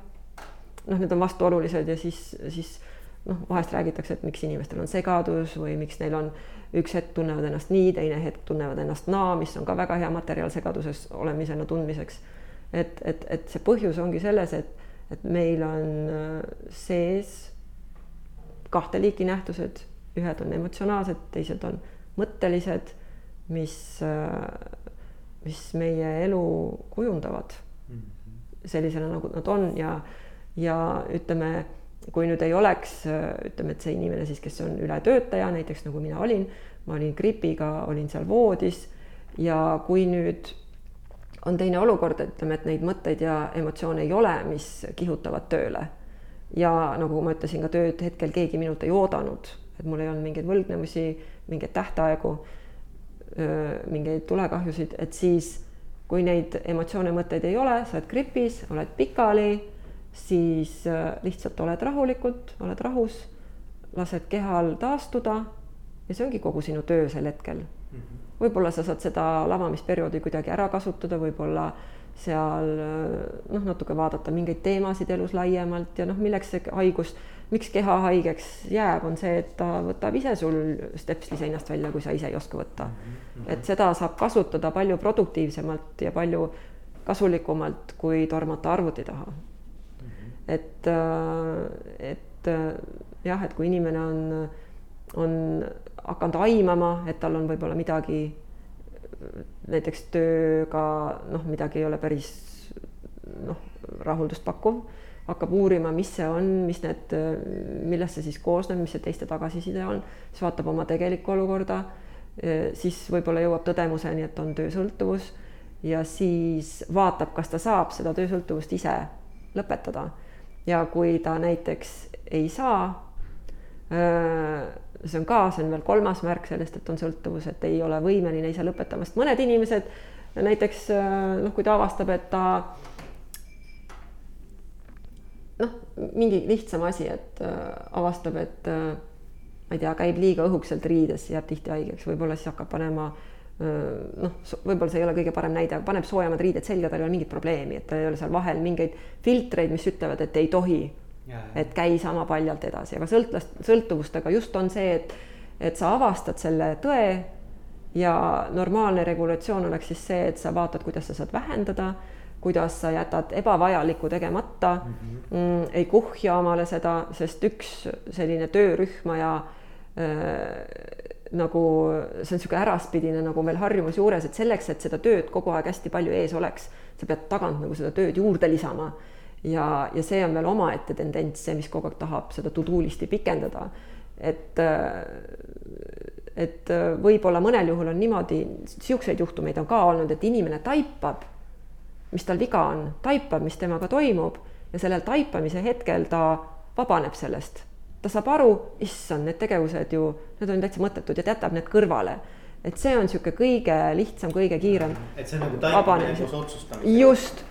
noh, need on vastuolulised ja siis, siis noh, vahest räägitakse, et miks inimestel on segadus või miks neil on üks hetk tunnevad ennast nii, teine hetk tunnevad ennast naa, mis on ka väga hea materjal segaduses olemisena tundmiseks. et, et, et see põhjus ongi selles, et, et meil on äh, sees kahte liiki nähtused ühed on emotsionaalsed, teised on mõttelised, mis, mis meie elu kujundavad mhm. sellisena, nagu nad on ja, ja ütleme, kui nüüd ei oleks, ütleme, et see inimene siis, kes on ületöötaja, näiteks nagu mina olin, ma olin gripiga, olin seal voodis ja kui nüüd on teine olukord, ütleme, et neid mõtteid ja emotsioone ei ole, mis kihutavad tööle. ja nagu ma ütlesin, ka tööd hetkel keegi minult ei oodanud et mul ei olnud mingeid võlgnevusi, mingeid tähtaegu, mingeid tulekahjusid, et siis kui neid emotsioone, mõtteid ei ole, sa oled gripis, oled pikali, siis lihtsalt oled rahulikult, oled rahus, lased kehal taastuda ja see ongi kogu sinu töö sel hetkel mm -hmm.. võib-olla sa saad seda lavamisperioodi kuidagi ära kasutada, võib-olla seal noh, natuke vaadata mingeid teemasid elus laiemalt ja noh, milleks see haigus miks keha haigeks jääb, on see, et ta võtab ise sul stepsli seinast välja, kui sa ise ei oska võtta. Mhm. et seda saab kasutada palju produktiivsemalt ja palju kasulikumalt, kui tormata arvuti taha. Et, äh, et äh, jah, et kui inimene on, on hakanud aimama, et tal on võib-olla midagi näiteks tööga noh, midagi ei ole päris noh, rahuldust pakkuv hakkab uurima, mis see on, mis need, millest see siis koosneb, mis see teiste tagasiside on, siis vaatab oma tegelikku olukorda, siis võib-olla jõuab tõdemuseni, et on töösõltuvus ja siis vaatab, kas ta saab seda töösõltuvust ise lõpetada. Ja kui ta näiteks ei saa, see on ka, see on veel kolmas märk sellest, et on sõltuvus, et ei ole võimeline ise lõpetamast, mõned inimesed näiteks noh, kui ta avastab, et ta noh, mingi lihtsam asi, et avastab, et ma ei tea, käib liiga õhukselt riides, jääb tihti haigeks, võib-olla siis hakkab panema äh, noh, võib-olla see ei ole kõige parem näide, aga paneb soojemad riided selga, tal ei ole mingit probleemi, et tal ei ole seal vahel mingeid filtreid, mis ütlevad, et ei tohi. et käi sama paljalt edasi, aga sõltlast, sõltuvustega just on see, et, et sa avastad selle tõe ja normaalne regulatsioon oleks siis see, et sa vaatad, kuidas sa saad vähendada kuidas sa jätad ebavajalikku tegemata mm, -hmm. mm, ei kuhja omale seda, sest üks selline töörühma ja äh, nagu see on niisugune äraspidine nagu veel harjumus juures, et selleks, et seda tööd kogu aeg hästi palju ees oleks, sa pead tagant nagu seda tööd juurde lisama. ja, ja see on veel omaette tendents, see, mis kogu aeg tahab seda to-do listi pikendada. et, et võib-olla mõnel juhul on niimoodi, niisuguseid juhtumeid on ka olnud, et inimene taipab mis tal viga on, taipab, mis temaga toimub ja sellel taipamise hetkel ta vabaneb sellest. Ta saab aru, issand, need tegevused ju, need on täitsa mõttetud ja jätab need kõrvale. et see on niisugune kõige lihtsam, kõige kiirem. et see on nagu taipamine koos otsustamisega. just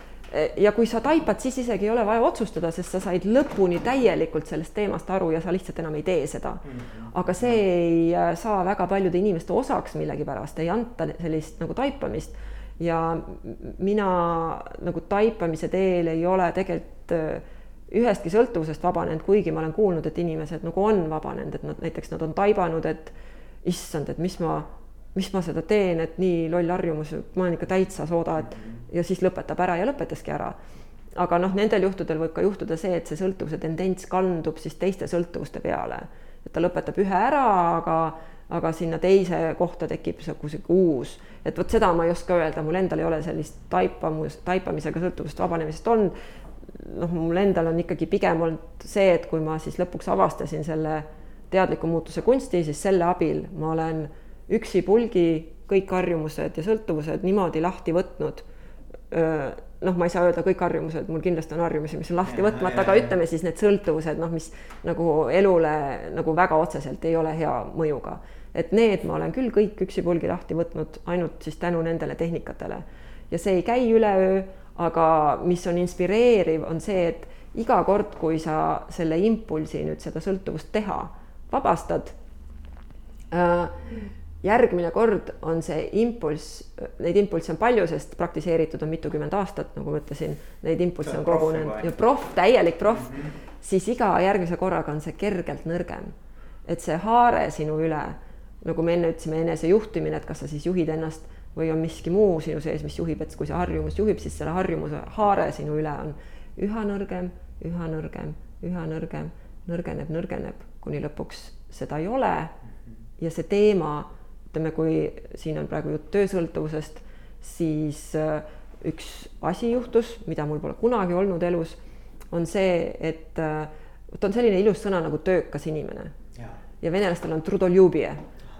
ja kui sa taipad, siis isegi ei ole vaja otsustada, sest sa said lõpuni täielikult sellest teemast aru ja sa lihtsalt enam ei tee seda. Mhm. aga see ei äh, saa väga paljude inimeste osaks millegipärast, ei anta sellist nagu taipamist ja mina nagu taipamise teel ei ole tegelikult äh, ühestki sõltuvusest vabanenud, kuigi ma olen kuulnud, et inimesed nagu on vabanenud, et nad näiteks nad on taibanud, et issand, et mis ma, mis ma seda teen, et nii loll harjumus, ma olen ikka täitsa sooda, et ja siis lõpetab ära ja lõpetaski ära. aga noh, nendel juhtudel võib ka juhtuda see, et see sõltuvuse tendents kandub siis teiste sõltuvuste peale, et ta lõpetab ühe ära, aga aga sinna teise kohta tekib niisugune uus, et vot seda ma ei oska öelda, mul endal ei ole sellist taipamus, taipamisega sõltuvust vabanemisest olnud. Noh, mul endal on ikkagi pigem olnud see, et kui ma siis lõpuks avastasin selle teadliku muutuse kunsti, siis selle abil ma olen üksipulgi kõik harjumused ja sõltuvused niimoodi lahti võtnud. Noh, ma ei saa öelda kõik harjumused, mul kindlasti on harjumusi, mis on lahti võtmata, aga ütleme siis need sõltuvused, noh, mis nagu elule nagu väga otseselt ei ole hea mõjuga. Et need ma olen küll kõik üksipulgi lahti võtnud ainult siis tänu nendele tehnikatele. ja see ei käi üleöö, aga mis on inspireeriv, on see, et iga kord, kui sa selle impulsi nüüd seda sõltuvust teha vabastad äh,, järgmine kord on see impulss, neid impulsse on palju, sest praktiseeritud on mitukümmend aastat, nagu ma ütlesin, neid impulsse on kogunenud ja proff, täielik proff mm, -hmm. siis iga järgmise korraga on see kergelt nõrgem. et see haare sinu üle nagu me enne ütlesime, enesejuhtimine, et kas sa siis juhid ennast või on miski muu sinu sees, mis juhib, et kui see harjumus juhib, siis selle harjumuse haare sinu üle on üha nõrgem, üha nõrgem, üha nõrgem, nõrgeneb, nõrgeneb, kuni lõpuks seda ei ole. ja see teema, ütleme, kui siin on praegu jutt töösõltuvusest, siis äh, üks asi juhtus, mida mul pole kunagi olnud elus, on see, et äh, vot on selline ilus sõna nagu töökas inimene. ja venelastel on trudoljubije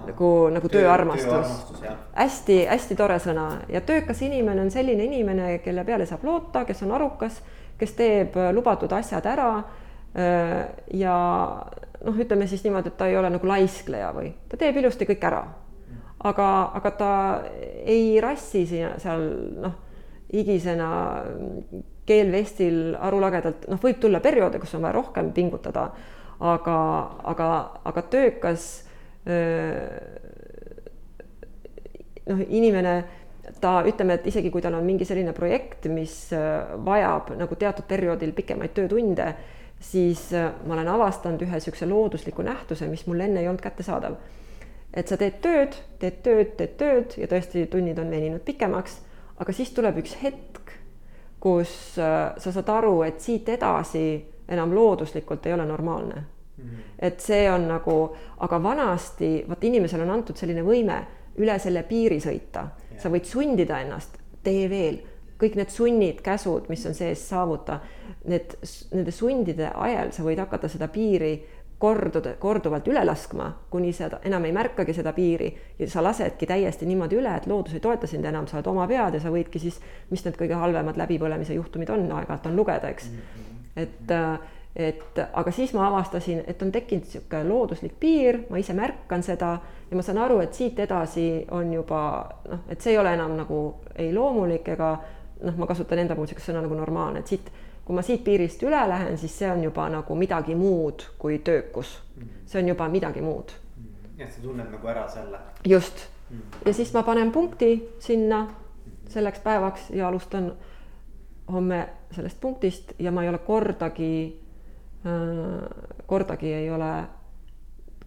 nagu, nagu tööarmastus töö. hästi-hästi tore sõna ja töökas inimene on selline inimene, kelle peale saab loota, kes on arukas, kes teeb lubatud asjad ära. ja noh, ütleme siis niimoodi, et ta ei ole nagu laiskleja või ta teeb ilusti kõik ära. aga, aga ta ei rassi siin seal noh, higisena keel vestil arulagedalt, noh, võib tulla perioode, kus on vaja rohkem pingutada, aga, aga, aga töökas noh, inimene ta ütleme, et isegi kui tal on mingi selline projekt, mis vajab nagu teatud perioodil pikemaid töötunde, siis ma olen avastanud ühe niisuguse loodusliku nähtuse, mis mul enne ei olnud kättesaadav. et sa teed tööd, teed tööd, teed tööd ja tõesti tunnid on veninud pikemaks, aga siis tuleb üks hetk, kus sa saad aru, et siit edasi enam looduslikult ei ole normaalne. Et see on nagu, aga vanasti vot inimesele on antud selline võime üle selle piiri sõita. Sa võid sundida ennast, tee veel, kõik need sunnid, käsud, mis on sees, saavuta, need, nende sundide ajal sa võid hakata seda piiri korduda, korduvalt üle laskma, kuni sa enam ei märkagi seda piiri. Ja sa lasedki täiesti niimoodi üle, et loodus ei toeta sind enam, sa oled oma pead ja sa võidki siis, mis need kõige halvemad läbipõlemise juhtumid on, aeg-ajalt on lugeda, eks. -hmm. et äh, et aga siis ma avastasin, et on tekkinud niisugune looduslik piir, ma ise märkan seda ja ma saan aru, et siit edasi on juba noh, et see ei ole enam nagu ei loomulik ega noh, ma kasutan enda puhul niisugust sõna nagu normaalne, et siit, kui ma siit piirist üle lähen, siis see on juba nagu midagi muud kui töökus. see on juba midagi muud. jah, sa tunned nagu ära selle. just ja siis ma panen punkti sinna selleks päevaks ja alustan homme sellest punktist ja ma ei ole kordagi kordagi ei ole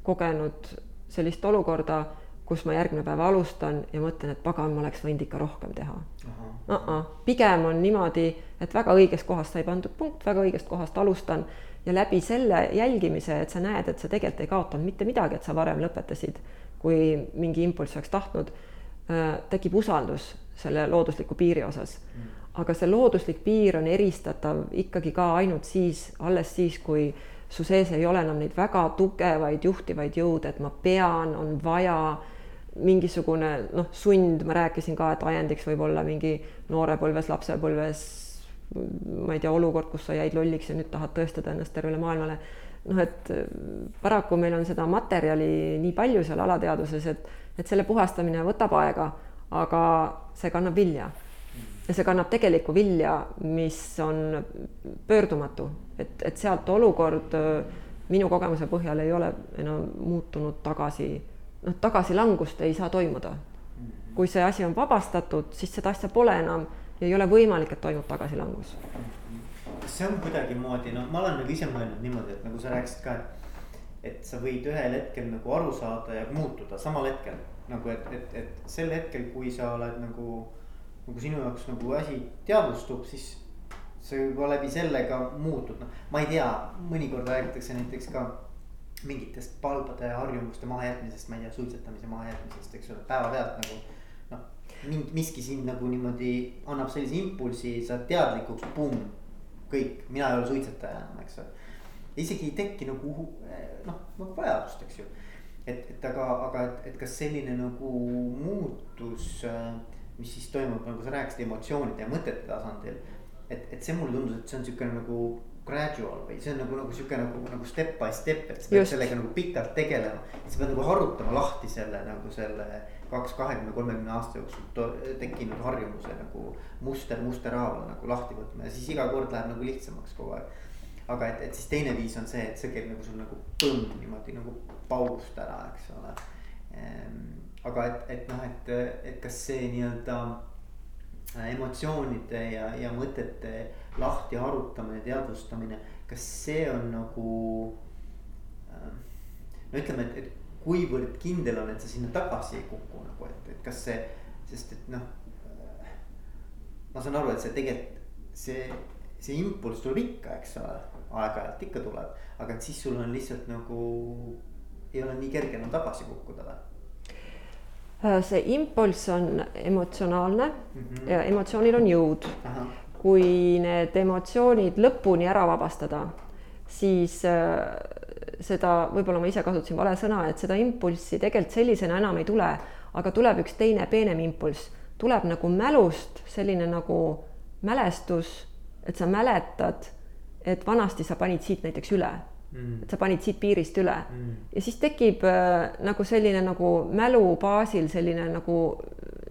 kogenud sellist olukorda, kus ma järgmine päev alustan ja mõtlen, et pagan, ma oleks võinud ikka rohkem teha. Uh -uh. pigem on niimoodi, et väga õigest kohast sai pandud punkt, väga õigest kohast alustan ja läbi selle jälgimise, et sa näed, et sa tegelikult ei kaotanud mitte midagi, et sa varem lõpetasid, kui mingi impulss oleks tahtnud, äh, tekib usaldus selle loodusliku piiri osas mm aga see looduslik piir on eristatav ikkagi ka ainult siis, alles siis, kui su sees ei ole enam neid väga tugevaid juhtivaid jõude, et ma pean, on vaja mingisugune noh, sund, ma rääkisin ka, et ajendiks võib olla mingi noorepõlves, lapsepõlves, ma ei tea, olukord, kus sa jäid lolliks ja nüüd tahad tõestada ennast tervele maailmale. noh, et paraku meil on seda materjali nii palju seal alateadvuses, et, et selle puhastamine võtab aega, aga see kannab vilja ja see kannab tegelikku vilja, mis on pöördumatu, et, et sealt olukord minu kogemuse põhjal ei ole enam muutunud tagasi, noh, tagasilangust ei saa toimuda. kui see asi on vabastatud, siis seda asja pole enam ja ei ole võimalik, et toimub tagasilangus. kas see on kuidagimoodi, noh, ma olen nagu ise mõelnud niimoodi, et nagu sa rääkisid ka, et, et sa võid ühel hetkel nagu aru saada ja muutuda samal hetkel nagu, et, et, et sel hetkel, kui sa oled nagu nagu sinu jaoks nagu asi teadvustub, siis sa juba läbi selle ka muutud, noh, ma ei tea, mõnikord räägitakse näiteks ka mingitest palbade harjumuste mahajätmisest, ma ei tea, suitsetamise mahajätmisest, eks ole, päevapealt nagu. noh, mingi miski sind nagu niimoodi annab sellise impulsi, sa teadlikuks, pumm, kõik, mina ei ole suitsetaja enam, eks ole. isegi ei teki nagu noh, nagu vajadust, eks ju. et, et aga, aga et, et kas selline nagu muutus äh, mis siis toimub, nagu sa rääkisid, emotsioonide ja mõtete tasandil. et, et see mulle tundus, et see on siukene nagu gradual või see on nagu, nagu sihuke nagu, nagu step by step, et sa pead sellega nagu pikalt tegelema. sa pead nagu harutama lahti selle nagu selle kaks, kahekümne, kolmekümne aasta jooksul tekkinud harjumuse nagu muster musterhaaval nagu lahti võtma ja siis iga kord läheb nagu lihtsamaks kogu aeg. aga et, et siis teine viis on see, et see käib nagu sul nagu põmm niimoodi nagu paugust ära, eks ole ehm, aga et, et noh, et, et kas see nii-öelda äh, emotsioonide ja, ja mõtete lahti harutamine, teadvustamine, kas see on nagu. Äh, no ütleme, et, et kuivõrd kindel on, et sa sinna tagasi ei kuku nagu, et, et kas see, sest et noh. ma saan aru, et see tegelikult see, see impulss tuleb ikka, eks ole, aeg-ajalt ikka tuleb, aga et siis sul on lihtsalt nagu ei ole nii kerge enam tagasi kukkuda või? Äh, see impulss on emotsionaalne mm -hmm. ja emotsioonil on jõud. kui need emotsioonid lõpuni ära vabastada, siis äh, seda, võib-olla ma ise kasutasin vale sõna, et seda impulssi tegelikult sellisena enam ei tule, aga tuleb üks teine peenem impulss, tuleb nagu mälust selline nagu mälestus, et sa mäletad, et vanasti sa panid siit näiteks üle mm.. et sa panid siit piirist üle mm. ja siis tekib äh, nagu selline nagu mälu baasil selline nagu,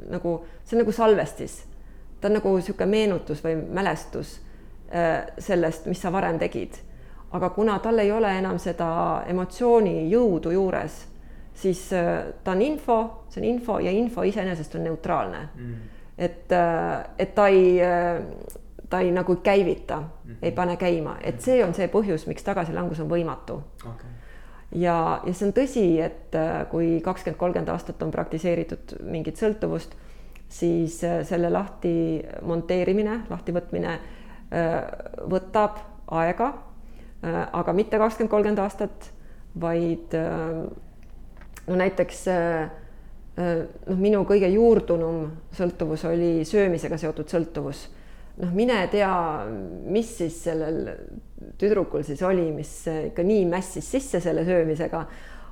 nagu see on nagu salvestis. ta on nagu niisugune meenutus või mälestus äh, sellest, mis sa varem tegid. aga kuna tal ei ole enam seda emotsiooni jõudu juures, siis äh, ta on info, see on info ja info iseenesest on neutraalne mm.. et, äh, et ta ei äh, ta ei nagu käivita mm, -hmm. ei pane käima, et see on see põhjus, miks tagasilangus on võimatu okay. ja, ja see on tõsi, et äh, kui kakskümmend, kolmkümmend aastat on praktiseeritud mingit sõltuvust, siis äh, selle lahti monteerimine, lahtivõtmine äh, võtab aega. aga mitte kakskümmend, kolmkümmend aastat, vaid no näiteks noh, minu kõige juurdunum sõltuvus oli söömisega seotud sõltuvus noh, mine tea, mis siis sellel tüdrukul siis oli, mis ikka nii mässis sisse selle söömisega.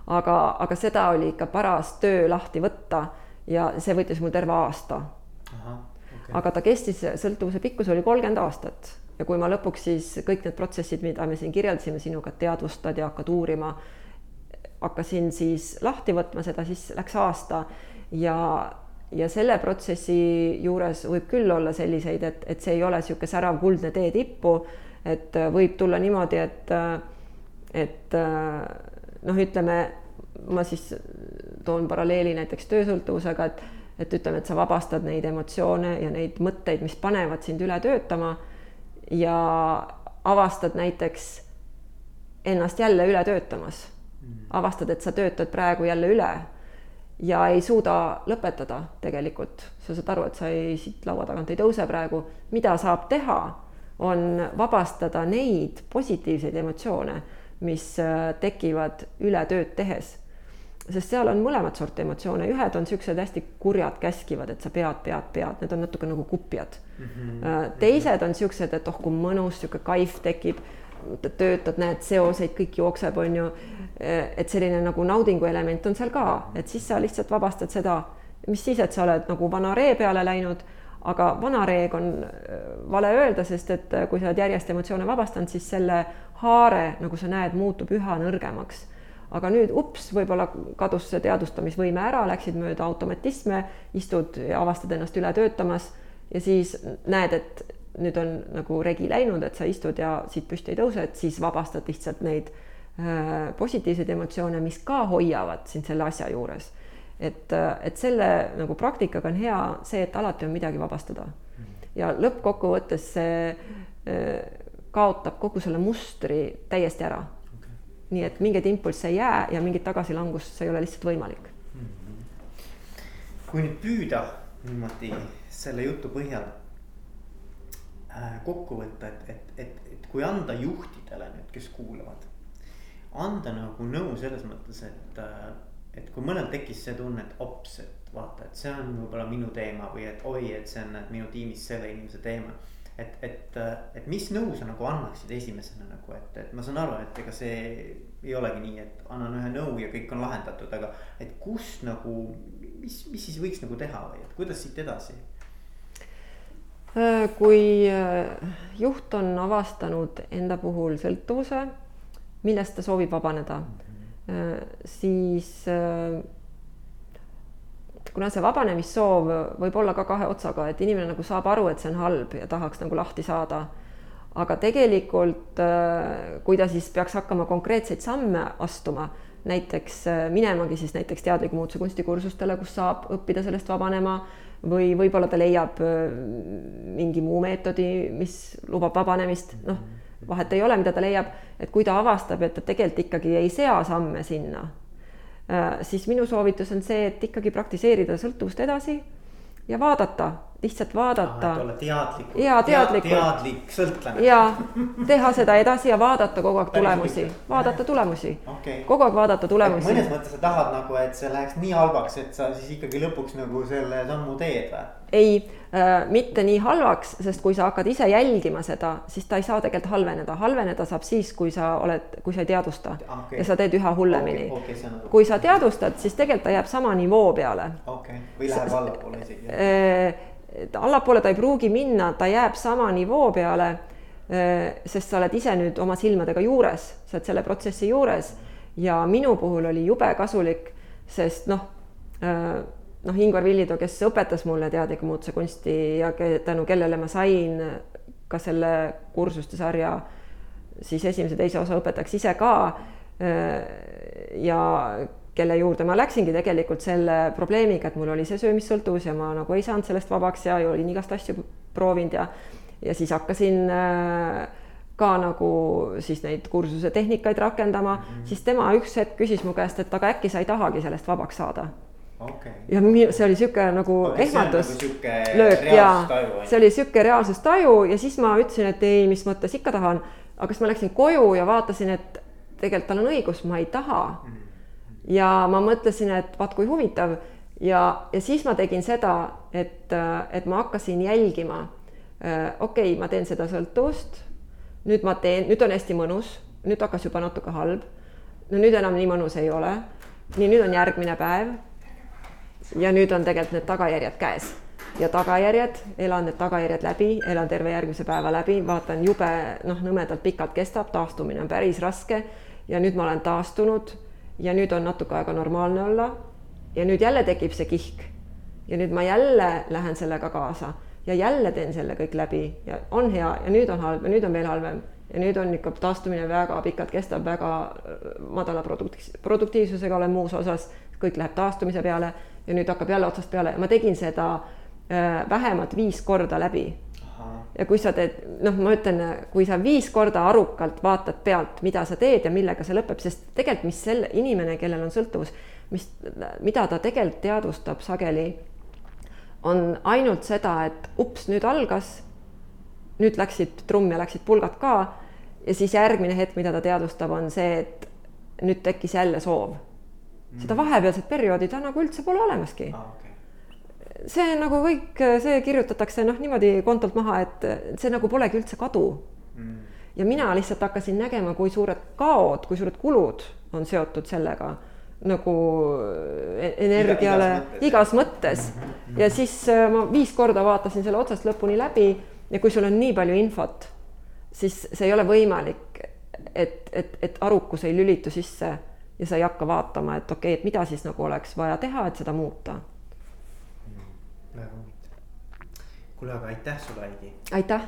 aga, aga seda oli ikka paras töö lahti võtta ja see võttis mul terve aasta. Okay. aga ta kestis, sõltuvuse pikkus oli kolmkümmend aastat ja kui ma lõpuks siis kõik need protsessid, mida me siin kirjeldasime sinuga, teadvustad ja hakkad uurima, hakkasin siis lahti võtma seda, siis läks aasta ja, ja selle protsessi juures võib küll olla selliseid, et, et see ei ole niisugune särav kuldne tee tippu, et võib tulla niimoodi, et, et noh, ütleme, ma siis toon paralleeli näiteks töösõltuvusega, et et ütleme, et sa vabastad neid emotsioone ja neid mõtteid, mis panevad sind üle töötama ja avastad näiteks ennast jälle üle töötamas. avastad, et sa töötad praegu jälle üle ja ei suuda lõpetada tegelikult. sa saad aru, et sa ei, siit laua tagant ei tõuse praegu. mida saab teha, on vabastada neid positiivseid emotsioone, mis äh, tekivad üle tööd tehes. sest seal on mõlemat sorti emotsioone, ühed on niisugused hästi kurjad, käskivad, et sa pead, pead, pead, need on natuke nagu kupjad mm. -hmm. teised on niisugused, et oh kui mõnus, niisugune kaif tekib töötad, näed seoseid, kõik jookseb, on ju. et selline nagu naudingu element on seal ka, et siis sa lihtsalt vabastad seda, mis siis, et sa oled nagu vana ree peale läinud, aga vana reeg on äh, vale öelda, sest et äh, kui sa oled järjest emotsioone vabastanud, siis selle haare, nagu sa näed, muutub üha nõrgemaks. Aga nüüd ups, võib-olla kadus see teadvustamisvõime ära, läksid mööda automatisme, istud ja avastad ennast üle töötamas. Ja siis näed, et nüüd on nagu regi läinud, et sa istud ja siit püsti ei tõuse, et siis vabastad lihtsalt neid äh, positiivseid emotsioone, mis ka hoiavad sind selle asja juures. et, äh, et selle nagu praktikaga on hea see, et alati on midagi vabastada. ja lõppkokkuvõttes see äh, kaotab kogu selle mustri täiesti ära okay.. nii et mingeid impulsse ei jää ja mingit tagasilangust, see ei ole lihtsalt võimalik mm. -hmm. kui nüüd püüda niimoodi selle jutu põhjal kokku võtta, et, et, et, et kui anda juhtidele nüüd, kes kuulavad. anda nagu nõu selles mõttes, et, äh, et kui mõnel tekkis see tunne, et ops, et vaata, et see on võib-olla minu teema või et oi, et see on et minu tiimis selle inimese teema. et, et, äh, et mis nõu sa nagu annaksid esimesena nagu, et, et ma saan aru, et ega see ei olegi nii, et annan ühe nõu ja kõik on lahendatud, aga et kus nagu, mis, mis siis võiks nagu teha või et kuidas siit edasi Äh, kui äh, juht on avastanud enda puhul sõltuvuse, millest ta soovib vabaneda, äh, siis kuna see vabanemissoov võib olla ka kahe otsaga, et inimene nagu saab aru, et see on halb ja tahaks nagu lahti saada. aga tegelikult, kui ta siis peaks hakkama konkreetseid samme astuma, näiteks minemagi siis näiteks teadliku muutuse kunstikursustele, kus saab õppida sellest vabanema või võib-olla ta leiab äh, mingi muu meetodi, mis lubab vabanemist, noh, vahet ei ole, mida ta leiab, et kui ta avastab, et ta tegelikult ikkagi ei sea samme sinna, äh, siis minu soovitus on see, et ikkagi praktiseerida sõltuvust edasi ja vaadata, lihtsalt vaadata. olla teadlik. ja teadlik. teadlik sõltlane. ja teha seda edasi ja vaadata kogu aeg tulemusi, vaadata tulemusi okay., kogu aeg vaadata tulemusi. mõnes mõttes sa tahad nagu, et see läheks nii halvaks, et sa siis ikkagi lõpuks nagu selle sammu teed või? ei äh,, mitte nii halvaks, sest kui sa hakkad ise jälgima seda, siis ta ei saa tegelikult halveneda, halveneda saab siis, kui sa oled, kui sa ei teadvusta ah, okay. ja sa teed üha hullemini okay,. Okay, nagu... kui sa teadvustad, siis tegelikult ta jääb sama nivoo peale. okei okay., või läheb allapoole isegi äh, allapoole ta ei pruugi minna, ta jääb sama nivoo peale, äh, sest sa oled ise nüüd oma silmadega juures, sa oled selle protsessi juures ja minu puhul oli jube kasulik, sest noh äh, noh, Ingvar Villitoo, kes õpetas mulle teadliku muutuse kunsti ja tänu kellele ma sain ka selle kursuste sarja siis esimese-teise osa õpetajaks ise ka. ja kelle juurde ma läksingi tegelikult selle probleemiga, et mul oli see söömissõltuvus ja ma nagu ei saanud sellest vabaks ja olin igast asju proovinud ja, ja siis hakkasin ka nagu siis neid kursuse tehnikaid rakendama mm, -hmm. siis tema üks hetk küsis mu käest, et aga äkki sa ei tahagi sellest vabaks saada okay.. ja see oli sihuke nagu okay, ehmatus, nagu löök ja see oli sihuke reaalsustaju ja siis ma ütlesin, et ei, mis mõttes ikka tahan. aga siis ma läksin koju ja vaatasin, et tegelikult tal on õigus, ma ei taha mm. -hmm. Ja ma mõtlesin, et vaat kui huvitav ja, ja siis ma tegin seda, et, et ma hakkasin jälgima. okei okay,, ma teen seda sõltuvust. nüüd ma teen, nüüd on hästi mõnus, nüüd hakkas juba natuke halb. no nüüd enam nii mõnus ei ole. nii, nüüd on järgmine päev ja nüüd on tegelikult need tagajärjed käes. ja tagajärjed, elan need tagajärjed läbi, elan terve järgmise päeva läbi, vaatan jube noh, nõmedalt pikalt kestab, taastumine on päris raske ja nüüd ma olen taastunud ja nüüd on natuke aega normaalne olla. ja nüüd jälle tekib see kihk. Ja nüüd ma jälle lähen sellega kaasa. Ja jälle teen selle kõik läbi. Ja on hea. Ja nüüd on halb. Ja nüüd on veel halvem. Ja nüüd on ikka taastumine väga pikalt kestab, väga äh, madala produkt-, produktiivsusega olen muus osas, kõik läheb taastumise peale. Ja nüüd hakkab jälle otsast peale. Ma tegin seda äh, vähemalt viis korda läbi. Ja kui sa teed, noh, ma ütlen, kui sa viis korda arukalt vaatad pealt, mida sa teed ja millega see lõpeb, sest tegelikult, mis selle inimene, kellel on sõltuvus, mis, mida ta tegelikult teadvustab sageli, on ainult seda, et ups, nüüd algas, nüüd läksid trumm ja läksid pulgad ka ja siis järgmine hetk, mida ta teadvustab, on see, et nüüd tekkis jälle soov. seda mhm. vahepealset perioodi ta nagu üldse pole olemaski ah,. Okay. See nagu kõik, see kirjutatakse noh, niimoodi kontolt maha, et see nagu polegi üldse kadu mm.. ja mina lihtsalt hakkasin nägema, kui suured kaod, kui suured kulud on seotud sellega nagu e-, energiale igas mõttes, igas mõttes. Mhm. ja siis äh, ma viis korda vaatasin selle otsast lõpuni läbi ja kui sul on nii palju infot siis see ei ole võimalik, et, et, et arukus ei lülitu sisse ja sa ei hakka vaatama, et okei okay,, et mida siis nagu oleks vaja teha, et seda muuta. Väga huvitav. kuule, aga aitäh sulle, Aigi. aitäh